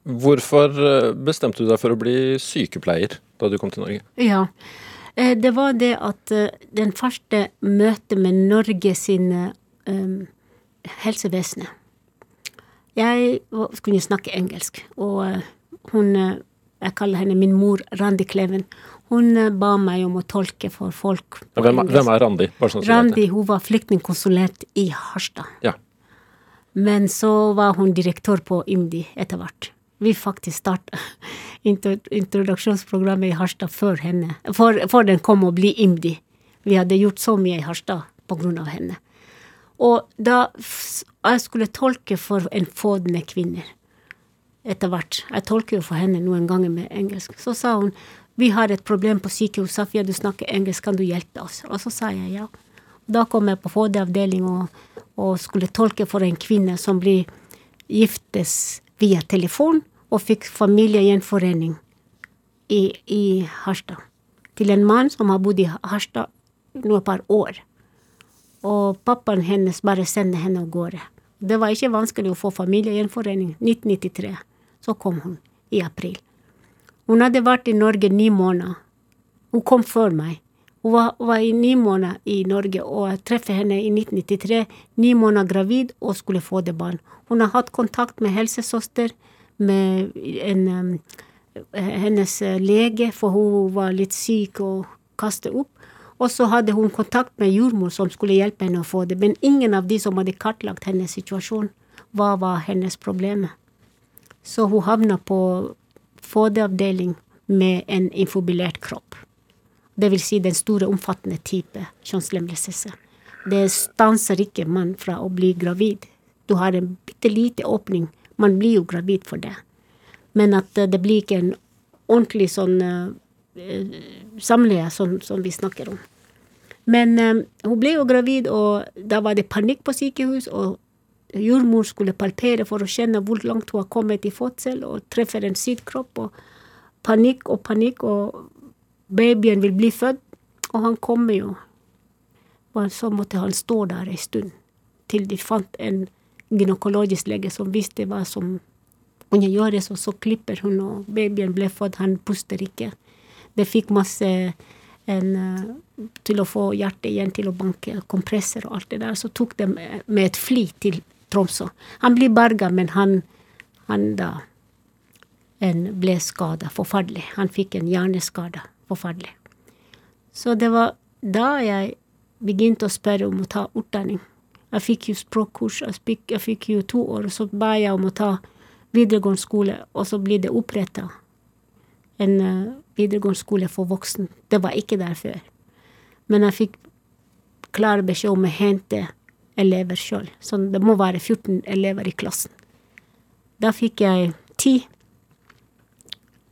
Hvorfor eh, bestemte du deg for å bli sykepleier da du kom til Norge? Ja. Eh, Det var det at eh, den første møtet med Norge sin um, helsevesen Jeg kunne snakke engelsk, og hun Jeg kaller henne min mor, Randi Kleven. Hun eh, ba meg om å tolke for folk. Hvem, hvem er Randi? Sånn Randi hun var flyktningkonsulent i Harstad. Ja. Men så var hun direktør på IMDi etter hvert. Vi faktisk starta introduksjonsprogrammet i Harstad før henne. For, for den kom å bli IMDi. Vi hadde gjort så mye i Harstad på grunn av henne. Og da jeg skulle tolke for en fådende kvinne etter hvert. Jeg tolker jo for henne noen ganger med engelsk. Så sa hun vi har et problem på sykehuset, Safia, du snakker engelsk, kan du hjelpe oss? Og så sa jeg ja. Da kom jeg på fd og, og skulle tolke for en kvinne som blir giftes via telefon, og fikk familiegjenforening i, i Harstad. Til en mann som har bodd i Harstad noen par år. Og pappaen hennes bare sendte henne av gårde. Det var ikke vanskelig å få familiegjenforening. 1993. Så kom hun i april. Hun hadde vært i Norge ni måneder. Hun kom før meg. Hun var, var i ni måneder i Norge, og jeg treffer henne i 1993. Ni måneder gravid og skulle få det barn. Hun har hatt kontakt med helsesøster, med en, um, hennes eh, lege, for hun var litt syk og kastet opp. Og så hadde hun kontakt med jordmor som skulle hjelpe henne å få det. Men ingen av de som hadde kartlagt hennes situasjon, hva var hennes problem. Så hun havna på fødeavdeling med en infobilert kropp. Det vil si den store, omfattende type kjønnslemlestelse. Det stanser ikke man fra å bli gravid. Du har en bitte lite åpning. Man blir jo gravid for det. Men at eh, det blir ikke en ordentlig sånn eh, samleie som, som vi snakker om. Men uh, hun ble jo gravid, og da var det panikk på sykehus, og jordmor skulle palpere for å kjenne hvor langt hun har kommet i fødsel, og treffer en syk kropp, og panikk og panikk, og babyen vil bli født, og han kommer jo. Og så måtte han stå der en stund, til de fant en gynekologisk lege som visste hva som kunne gjøres, og så klipper hun, og babyen ble født, han puster ikke. Det fikk masse en, eh, til å få hjertet igjen til å banke, kompresser og alt det der. Så tok de med et fly til Tromsø. Han blir berga, men han, han da en ble skada. Forferdelig. Han fikk en hjerneskade. Forferdelig. Så det var da jeg begynte å spørre om å ta utdanning. Jeg fikk jo språkkurs, jeg fikk, jeg fikk jo to år, og så ba jeg om å ta videregående skole, og så blir det oppretta en eh, videregående skole for voksen. Det var ikke der før. Men jeg fikk klar beskjed om å hente elever sjøl. Så det må være 14 elever i klassen. Da fikk jeg ti.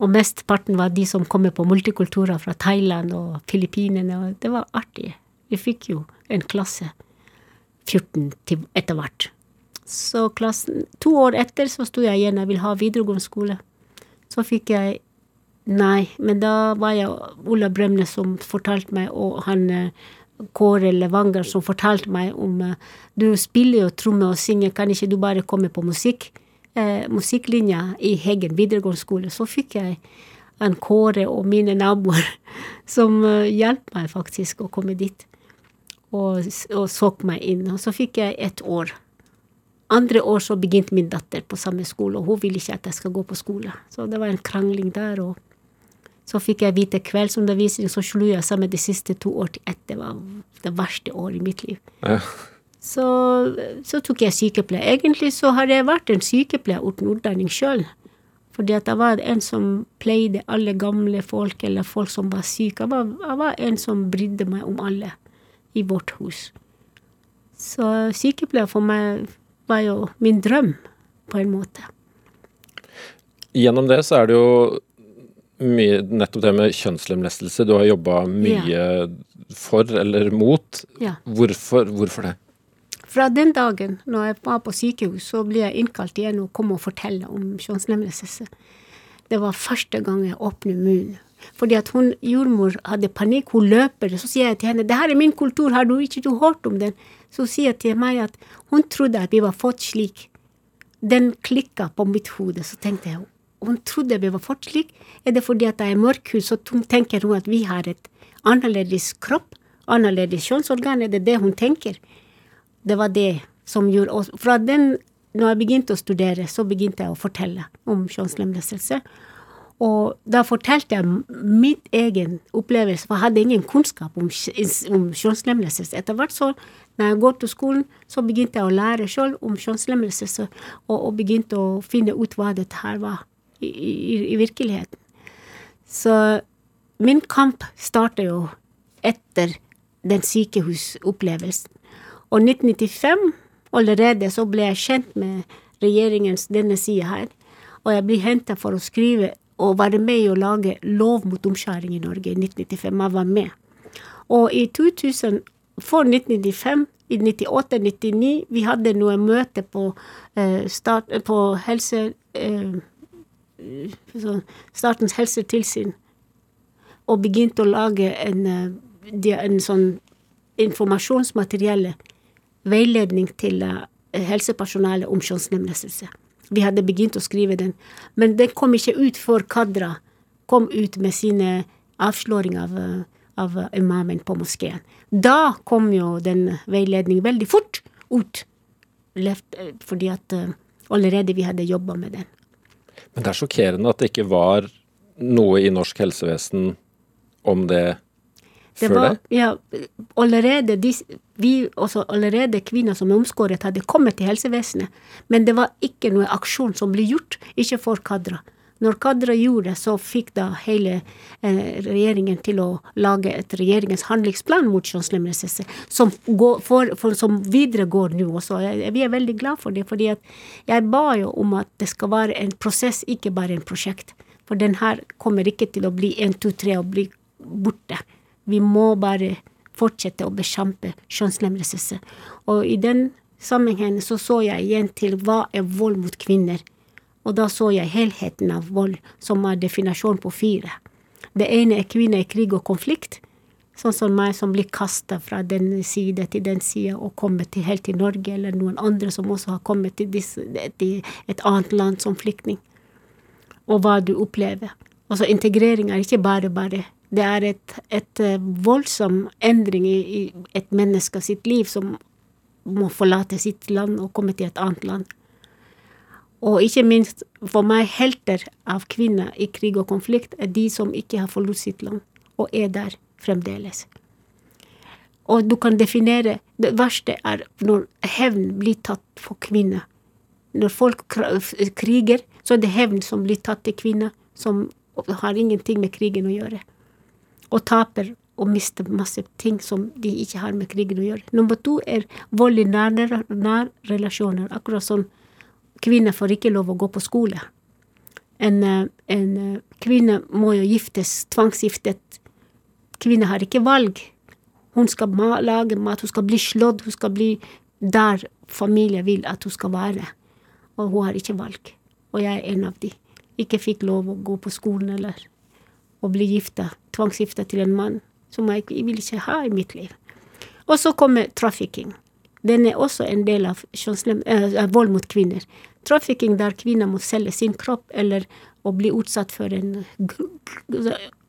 Og mesteparten var de som kommer på multikulturer fra Thailand og Filippinene. Og det var artig. Vi fikk jo en klasse. 14 etter hvert. Så klassen, to år etter så sto jeg igjen, jeg vil ha videregående skole. Så fikk jeg nei, men da var jeg Ola Bremnes som fortalte meg, og han eh, Kåre Levanger som fortalte meg om eh, Du spiller jo tromme og synger, kan ikke du bare komme på musikk? Eh, musikklinja i Heggen videregående skole. Så fikk jeg en Kåre og mine naboer som eh, hjalp meg faktisk å komme dit. Og, og så meg inn. Og så fikk jeg et år. Andre år så begynte min datter på samme skole, og hun ville ikke at jeg skal gå på skole. Så det var en krangling der, og så fikk jeg vite kveldsundervisning, så slo jeg sammen de siste to år til ett. Det var det verste året i mitt liv. Ja. Så, så tok jeg sykepleier. Egentlig så har jeg vært en sykepleier uten utdanning sjøl. Fordi at jeg var en som pleide alle gamle folk eller folk som var syke. Jeg var, jeg var en som brydde meg om alle i vårt hus. Så sykepleier for meg var jo min drøm, på en måte. Gjennom det så er det jo mye nettopp det med kjønnslemlestelse du har jobba mye for eller mot. Ja. Hvorfor, hvorfor det? Fra den dagen når jeg var på sykehus, så ble jeg innkalt igjen og kom og fortelle om kjønnslemlestelse. Det var første gang jeg åpnet munnen. Fordi at hun, jordmor hadde panikk, hun løper. Så sier jeg til henne det her er min kultur, har du ikke du hørt om den? Så sier jeg til meg at hun trodde at vi var fått slik. Den klikka på mitt hode. Så tenkte jeg hun trodde vi var fått slik. Er det fordi at jeg er mørkhud, så tenker hun at vi har et annerledes kropp, annerledes kjønnsorgan? Er det det hun tenker? Det var det som gjorde oss Fra den, når jeg begynte å studere, så begynte jeg å fortelle om kjønnslemlestelse. Og da fortalte jeg mitt egen opplevelse, for jeg hadde ingen kunnskap om, om kjønnslemlestelse. Etter hvert så, når jeg går til skolen, så begynte jeg å lære sjøl om kjønnslemlestelse, og, og begynte å finne ut hva dette her var i, i, virkeligheten. Så min kamp startet jo etter den sykehusopplevelsen. Og 1995, allerede så ble jeg kjent med regjeringens denne sida her. Og jeg ble henta for å skrive og være med i å lage lov mot omskjæring i Norge i 1995. Jeg var med. Og i 2000, for 1995, i 98-99, vi hadde noe møte på, eh, start, på helse... Eh, Statens helsetilsyn og begynte å lage en, eh, en sånn informasjonsmaterielle veiledning til helsepersonellet om kjønnslemlestelse. Vi hadde begynt å skrive den, men den kom ikke ut før Kadra kom ut med sine avsløringer av, eh, av eh, imamen på moskeen. Da kom jo den veiledningen veldig fort ut, eh, fordi at eh, allerede vi hadde jobba med den. Men det er sjokkerende at det ikke var noe i norsk helsevesen om det, Det før var, det. ja, allerede, de, vi, også allerede kvinner som er omskåret, hadde kommet til helsevesenet, men det var ikke noe aksjon som ble gjort, ikke for Kadra. Når Kadra gjorde det, så fikk da hele eh, regjeringen til å lage et regjeringens handlingsplan mot kjønnslemlestelse, som, for, for, som videregår nå også. Vi er veldig glad for det, at jeg ba jo om at det skal være en prosess, ikke bare en prosjekt. For den her kommer ikke til å bli én, to, tre og bli borte. Vi må bare fortsette å bekjempe kjønnslemlestelse. Og i den sammenhengen så så jeg igjen til hva er vold mot kvinner. Og da så jeg helheten av vold, som er definasjon på fire. Det ene er kvinner i krig og konflikt, sånn som meg som blir kasta fra den side til den side og kommer til, helt til Norge, eller noen andre som også har kommet til, disse, til et annet land som flyktning. Og hva du opplever. Altså integrering er ikke bare bare. Det er et, et eh, voldsom endring i, i et menneske sitt liv som må forlate sitt land og komme til et annet land. Og ikke minst for meg helter av kvinner i krig og konflikt er de som ikke har forlatt sitt land, og er der fremdeles. Og du kan definere Det verste er når hevn blir tatt for kvinner. Når folk kriger, så er det hevn som blir tatt til kvinner, som har ingenting med krigen å gjøre. Og taper og mister masse ting som de ikke har med krigen å gjøre. Nummer to er vold i nære- nærrelasjoner. Akkurat som kvinner får ikke lov å gå på skole. En, eh, en eh, kvinne må jo giftes, tvangsgiftet. Kvinner har ikke valg. Hun skal ma lage mat, hun skal bli slått, hun skal bli der familien vil at hun skal være. Og hun har ikke valg. Og jeg er en av de. Ikke fikk lov å gå på skolen eller å bli gifta, tvangsgifta til en mann som jeg jeg vil ikke ha i mitt liv. Og så kommer trafficking. Den er også en del av eh, vold mot kvinner. Trafficking der kvinner må selge sin kropp eller å bli utsatt for en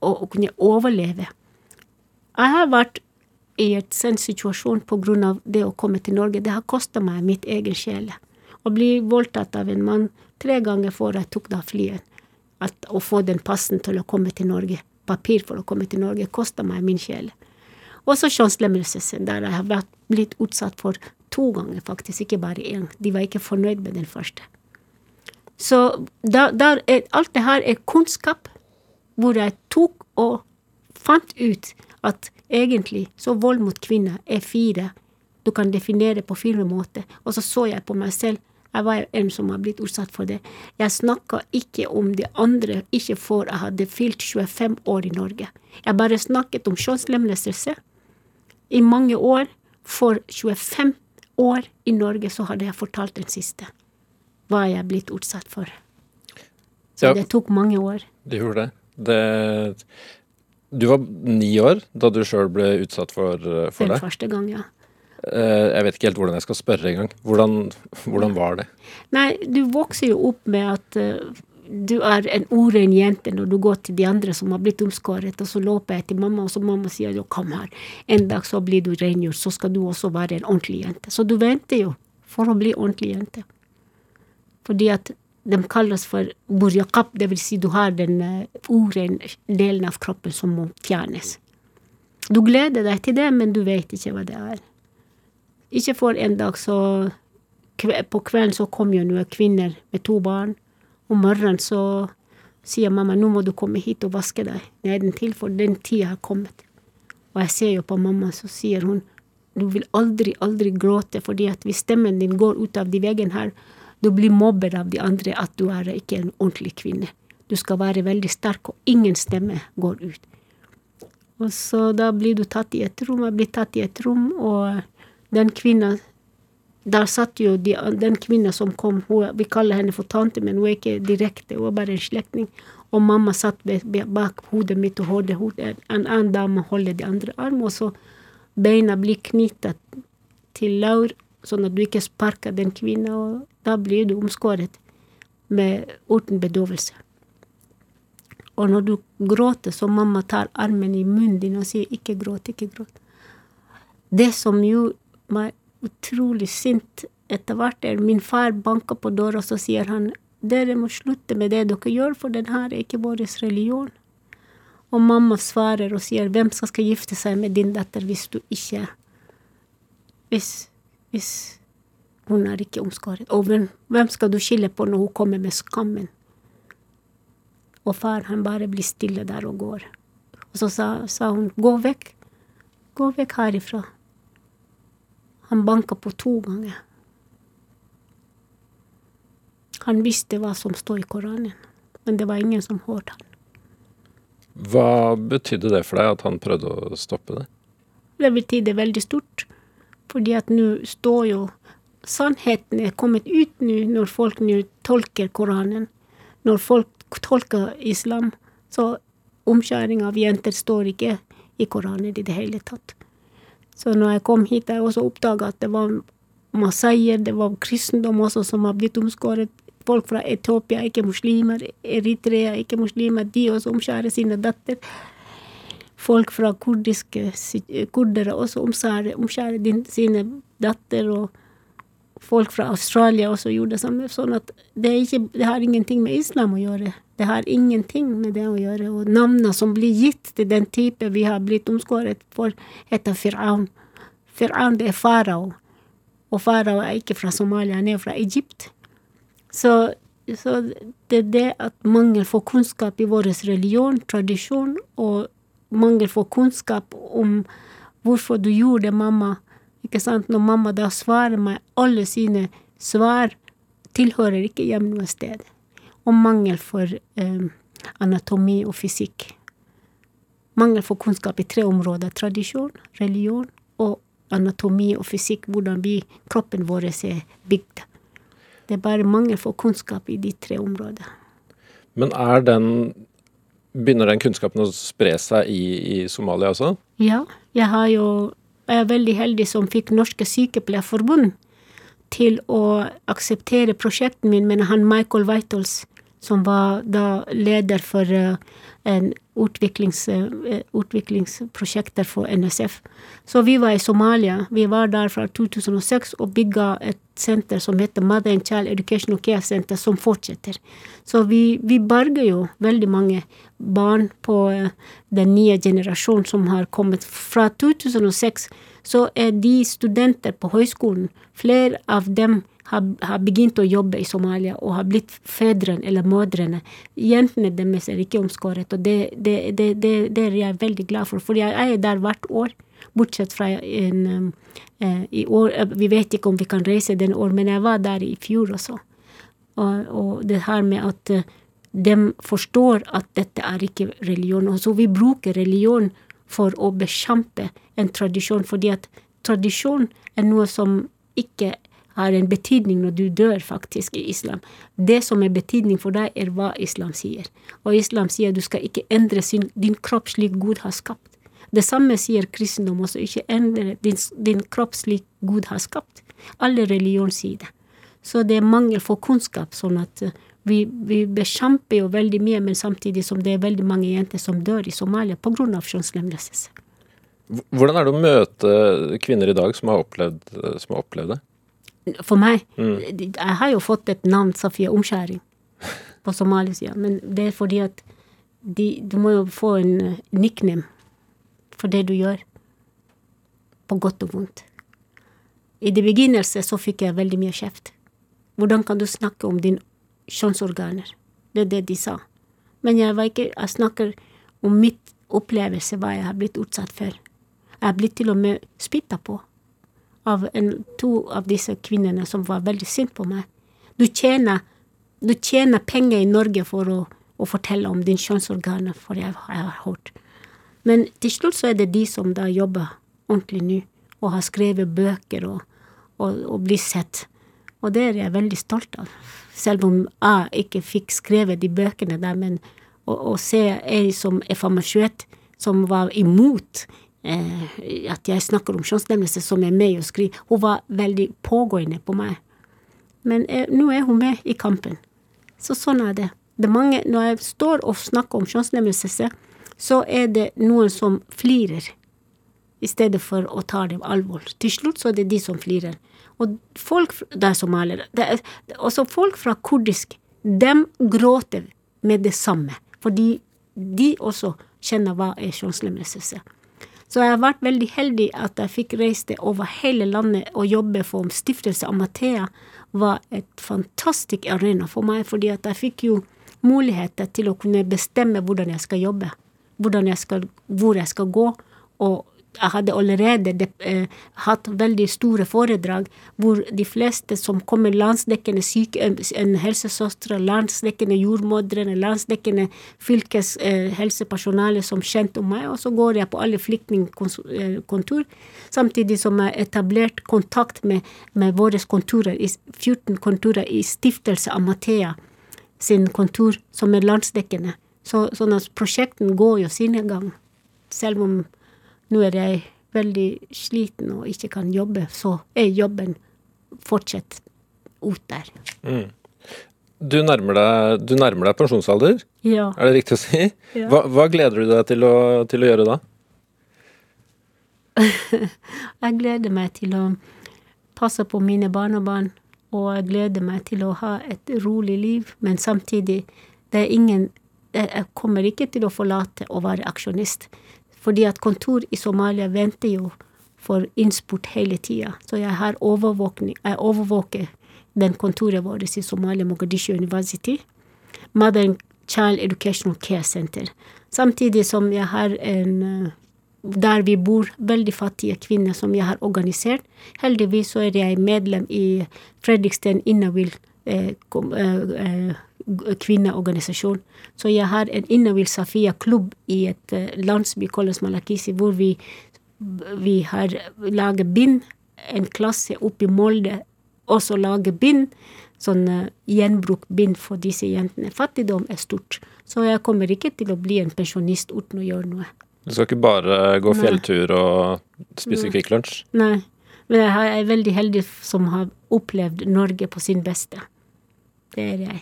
Å kunne overleve. Jeg har vært i et sånn situasjon på grunn av det å komme til Norge. Det har kosta meg mitt egen sjel. Å bli voldtatt av en mann tre ganger før jeg tok da flyet. At, å få den passen til å komme til Norge, papir for å komme til Norge, kosta meg min sjel. Også kjønnslemlestelse, der jeg har blitt utsatt for to ganger, faktisk, ikke bare én. De var ikke fornøyd med den første. Så da, da er, alt det her er kunnskap hvor jeg tok og fant ut at egentlig så vold mot kvinner er fire. Du kan definere på fire måter. Og så så jeg på meg selv. Jeg var en som har blitt utsatt for det. Jeg snakka ikke om de andre, ikke før jeg hadde fylt 25 år i Norge. Jeg bare snakket om kjønnslemlestelse. I mange år. For 25 år i Norge så hadde jeg fortalt den siste. Hva jeg er blitt utsatt for. Så Ja. det tok mange år. Det gjorde det. det. Du var ni år da du sjøl ble utsatt for, for Den det. første gang, ja. Eh, Jeg vet ikke helt hvordan jeg skal spørre engang. Hvordan, hvordan var det? Nei, du vokser jo opp med at eh, du er en uren jente når du går til de andre som har blitt omskåret, og så løper jeg til mamma, og så mamma sier jo kom her, en dag så blir du rengjort, så skal du også være en ordentlig jente. Så du venter jo for å bli ordentlig jente. Fordi at de kalles for burjakap, det vil si du har den uh, delen av kroppen som må fjernes. Du gleder deg til det, men du vet ikke hva det er. Ikke for en dag så På kvelden så kom jo noen kvinner med to barn. Om morgenen så sier mamma nå må du komme hit og vaske deg nedentil, for den tida har kommet. Og jeg ser jo på mamma, så sier hun du vil aldri, aldri gråte, fordi at hvis stemmen din går ut av de veggene her, du blir mobbet av de andre at du er ikke en ordentlig kvinne. Du skal være veldig sterk, og ingen stemme går ut. Og så da blir du tatt i et rom, jeg blir tatt i et rom, og den kvinna Der satt jo de, den kvinna som kom, hun, vi kaller henne for tante, men hun er ikke direkte, hun er bare en slektning. Og mamma satt bak hodet mitt og holdt hodet. En annen dame holder de andre armene, og så beina blir knyttet til laur, sånn at du ikke sparker den kvinna, og da blir du omskåret med uten bedøvelse. Og når du gråter, så mamma tar armen i munnen din og sier 'ikke gråt, ikke gråt'. Det som gjorde meg utrolig sint etter hvert, er min far banker på døra, og så sier han 'dere må slutte med det dere gjør, for den her er ikke vår religion'. Og mamma svarer og sier 'hvem som skal gifte seg med din datter hvis du ikke Hvis, hvis hun er ikke omskåret? Og hvem, hvem skal du skille på når hun kommer med skammen? Og far han bare blir stille der og går. Og så sa, sa hun 'gå vekk'. Gå vekk herifra. Han banka på to ganger. Han visste hva som stod i Koranen, men det var ingen som hørte han. Hva betydde det for deg at han prøvde å stoppe det? Det betydde veldig stort, fordi at nå står jo Sannheten er kommet ut nå når folk nå tolker Koranen. Når folk tolker islam, så omskjæring av jenter står ikke i Koranen i det hele tatt. Så når jeg kom hit, jeg også oppdaga at det var masaier, det var kristendom også som har blitt omskåret. Folk fra Etiopia, ikke muslimer. Eritrea, ikke muslimer. De også omskjærer sine datter. Folk fra kurdiske kurdere også omskjærer, omskjærer sine datter. Og folk fra Australia også gjorde det samme. Sånn at det, ikke, det har ingenting med islam å gjøre. Det har ingenting med det å gjøre. Og navnene som blir gitt til den type vi har blitt omskåret for, heter Firaun. Firaun, det er farao. Og farao er ikke fra Somalia, han er fra Egypt. Så, så det er det at mangel på kunnskap i vår religion, tradisjon, og mangel på kunnskap om hvorfor du gjorde det, mamma. Ikke sant? Når mamma da svarer meg, alle sine svar tilhører ikke hjem noe sted. Og mangel for eh, anatomi og fysikk. Mangel for kunnskap i tre områder. Tradisjon, religion og anatomi og fysikk. Hvordan vi, kroppen vår er bygd. Det er bare mangel for kunnskap i de tre områdene. Men er den Begynner den kunnskapen å spre seg i, i Somalia også? Ja, jeg har jo jeg er veldig heldig som fikk Norske Sykepleierforbund til å akseptere prosjektet min med han Michael Weitholz, som var da leder for eh, utviklings, eh, utviklingsprosjekter for NSF. Så vi var i Somalia. Vi var der fra 2006 og bygga et senter som heter Mother and Child Education Care Center, som fortsetter. Så vi, vi berger jo veldig mange barn på eh, den nye generasjonen som har kommet. Fra 2006 så er de studenter på høyskolen, flere av dem har, har begynt å jobbe i Somalia og har blitt fedrene eller mødrene. Jentene deres er ikke omskåret, og det, det, det, det, er jeg veldig glad for. For jeg er der hvert år, bortsett fra en, um, eh, i år eh, Vi vet ikke om vi kan reise den år, men jeg var der i fjor også. Og, og det her med at eh, de forstår at dette er ikke religion. Og så vi bruker religion for å bekjempe en tradisjon, fordi at tradisjon er noe som ikke har en betydning når du dør, faktisk, i islam. Det som er betydning for deg, er hva islam sier. Og islam sier du skal ikke endre sin, din kropp slik Gud har skapt. Det samme sier kristendom også, ikke endre din, din kropp slik Gud har skapt. Alle religioner sier det. Så det er mangel for kunnskap, sånn at eh, vi, vi bekjemper jo veldig mye, men samtidig som det er veldig mange jenter som dør i Somalia pga. kjønnslemlestelse. Hvordan er det å møte kvinner i dag som har opplevd, som har opplevd det? For meg Jeg har jo fått et navn, Safia Omskjæring, på somalisia, men det er fordi at de, du må jo få en eh, nickname for det du gjør, på godt og vondt. I det begynnelse så fikk jeg veldig mye kjeft. Hvordan kan du snakke om dine kjønnsorganer? Det er det de sa. Men jeg ikke Jeg snakker om mitt opplevelse, hva jeg har blitt utsatt for. Jeg har blitt til og med spytta på av en, to av disse kvinnene som var veldig sint på meg. Du tjener, du tjener penger i Norge for å, å fortelle om din kjønnsorganer, for jeg, jeg har hørt. Men til slutt så er det de som da jobber ordentlig nå, og har skrevet bøker og, og, og blir sett. Og det er jeg veldig stolt av. Selv om jeg ikke fikk skrevet de bøkene der, men å, å se ei som er farmasøyt, som var imot at jeg snakker om kjønnslemlestelse, som er med og skriver. hun var veldig pågående på meg. Men eh, nå er hun med i kampen. Så sånn er det. det er mange, når jeg står og snakker om kjønnslemlestelse, så er det noen som flirer, i stedet for å ta det alvor. Til slutt så er det de som flirer. Og folk Det er somaliere. Er, også folk fra kurdisk, De gråter med det samme. Fordi de også kjenner hva er kjønnslemlestelse. Så jeg har vært veldig heldig at jeg fikk reist over hele landet og jobbe for Stiftelse Amathea var et fantastisk arena for meg, fordi at jeg fikk jo muligheter til å kunne bestemme hvordan jeg skal jobbe, jeg skal, hvor jeg skal gå, og jeg hadde allerede de, eh, hatt veldig store foredrag hvor de fleste som kommer landsdekkende syke, en helsesøstre, landsdekkende jordmødrene, landsdekkende fylkeshelsepersonale eh, som kjente om meg, og så går jeg på alle flyktningkontor, samtidig som jeg etablert kontakt med, med våre kontorer, i 14 kontorer i Stiftelse Amathea sin kontor, som er landsdekkende. Så, sånn at prosjektene går jo sine gang. Selv om nå er jeg veldig sliten og ikke kan jobbe, så er jobben fortsatt ut der. Du nærmer deg, du nærmer deg pensjonsalder, Ja. er det riktig å si? Ja. Hva, hva gleder du deg til å, til å gjøre da? Jeg gleder meg til å passe på mine barnebarn, og jeg gleder meg til å ha et rolig liv, men samtidig, det er ingen Jeg kommer ikke til å forlate å være aksjonist, fordi at kontor i Somalia venter jo for innspurt hele tida, så jeg har overvåkning, jeg overvåker den kontoret vårt i Somalia, Mogadishu University. Mother Child Educational Care Center. Samtidig som jeg har en eh, der vi bor, veldig fattige kvinner som jeg har organisert. Heldigvis så er jeg medlem i Fredriksten Innavill eh, eh, eh, kvinneorganisasjon. Så jeg har en Innawil Safia-klubb i et eh, landsby kalles Malakisi, hvor vi, vi har laget bind, en klasse oppe i Molde, også lager bind. Sånn uh, gjenbrukt bind for disse jentene. Fattigdom er stort, så jeg kommer ikke til å bli en pensjonist uten å gjøre noe. Du skal ikke bare gå fjelltur og spise. Kvikk Lunsj? Nei, men jeg er veldig heldig som har opplevd Norge på sin beste. Det er jeg.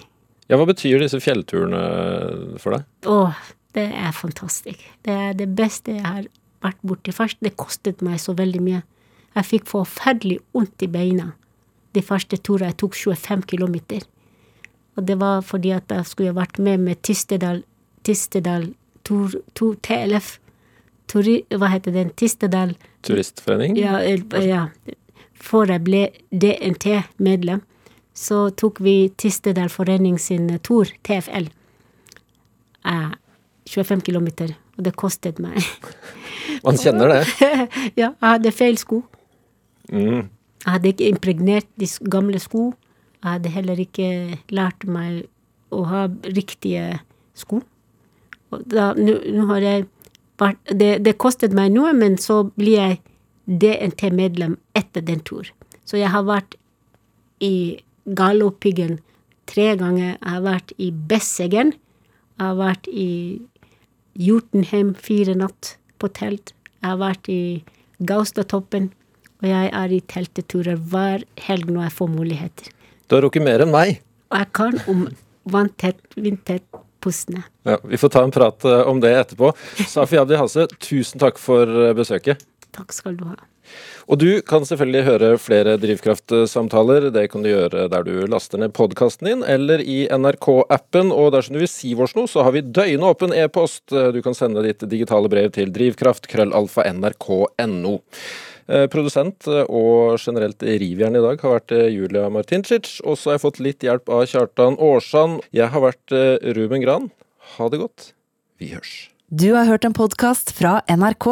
Ja, hva betyr disse fjellturene for deg? Åh, det er fantastisk. Det er det beste jeg har vært borti. Først, det kostet meg så veldig mye. Jeg fikk forferdelig vondt i beina de første turene. Jeg tok 25 kilometer. Og det var fordi at jeg skulle vært med med Tistedal, Tistedal tur, tur, TLF. Turi, hva heter den? Tistedal Turistforening? ja, eh, ja. Før jeg ble DNT-medlem. Så tok vi Tistedal Forening sin tur, TFL. Eh, 25 kilometer, og det kostet meg Man kjenner det. Ja, jeg hadde feil sko. Mm. Jeg hadde ikke impregnert de gamle sko. Jeg hadde heller ikke lært meg å ha riktige sko. Nå har jeg vært det, det kostet meg noe, men så blir jeg DNT-medlem etter den tur. Så jeg har vært i Galdhøpiggen tre ganger. Jeg har vært i Besseggen. Jeg har vært i Jotunheim fire natt på telt. Jeg har vært i Gaustatoppen. Og jeg er i telteturer hver helg når jeg får muligheter. Du har rukket mer enn meg. Og jeg kan om vanntett, vindtett postene. Ja, vi får ta en prat eh, om det etterpå. Safi Abdi Hase, tusen takk for eh, besøket. Takk skal du ha. Og du kan selvfølgelig høre flere Drivkraft-samtaler. Det kan du gjøre der du laster ned podkasten din, eller i NRK-appen. Og dersom du vil si oss noe, så har vi døgnåpen e-post. Du kan sende ditt digitale brev til drivkraft, krøllalfa, nrk.no. Eh, Produsent eh, og generelt rivjern i dag har vært eh, Julia Martincic. Og så har jeg fått litt hjelp av Kjartan Aarsand. Jeg har vært Ruben Gran. Ha det godt. Vi hørs. Du har hørt en podkast fra NRK.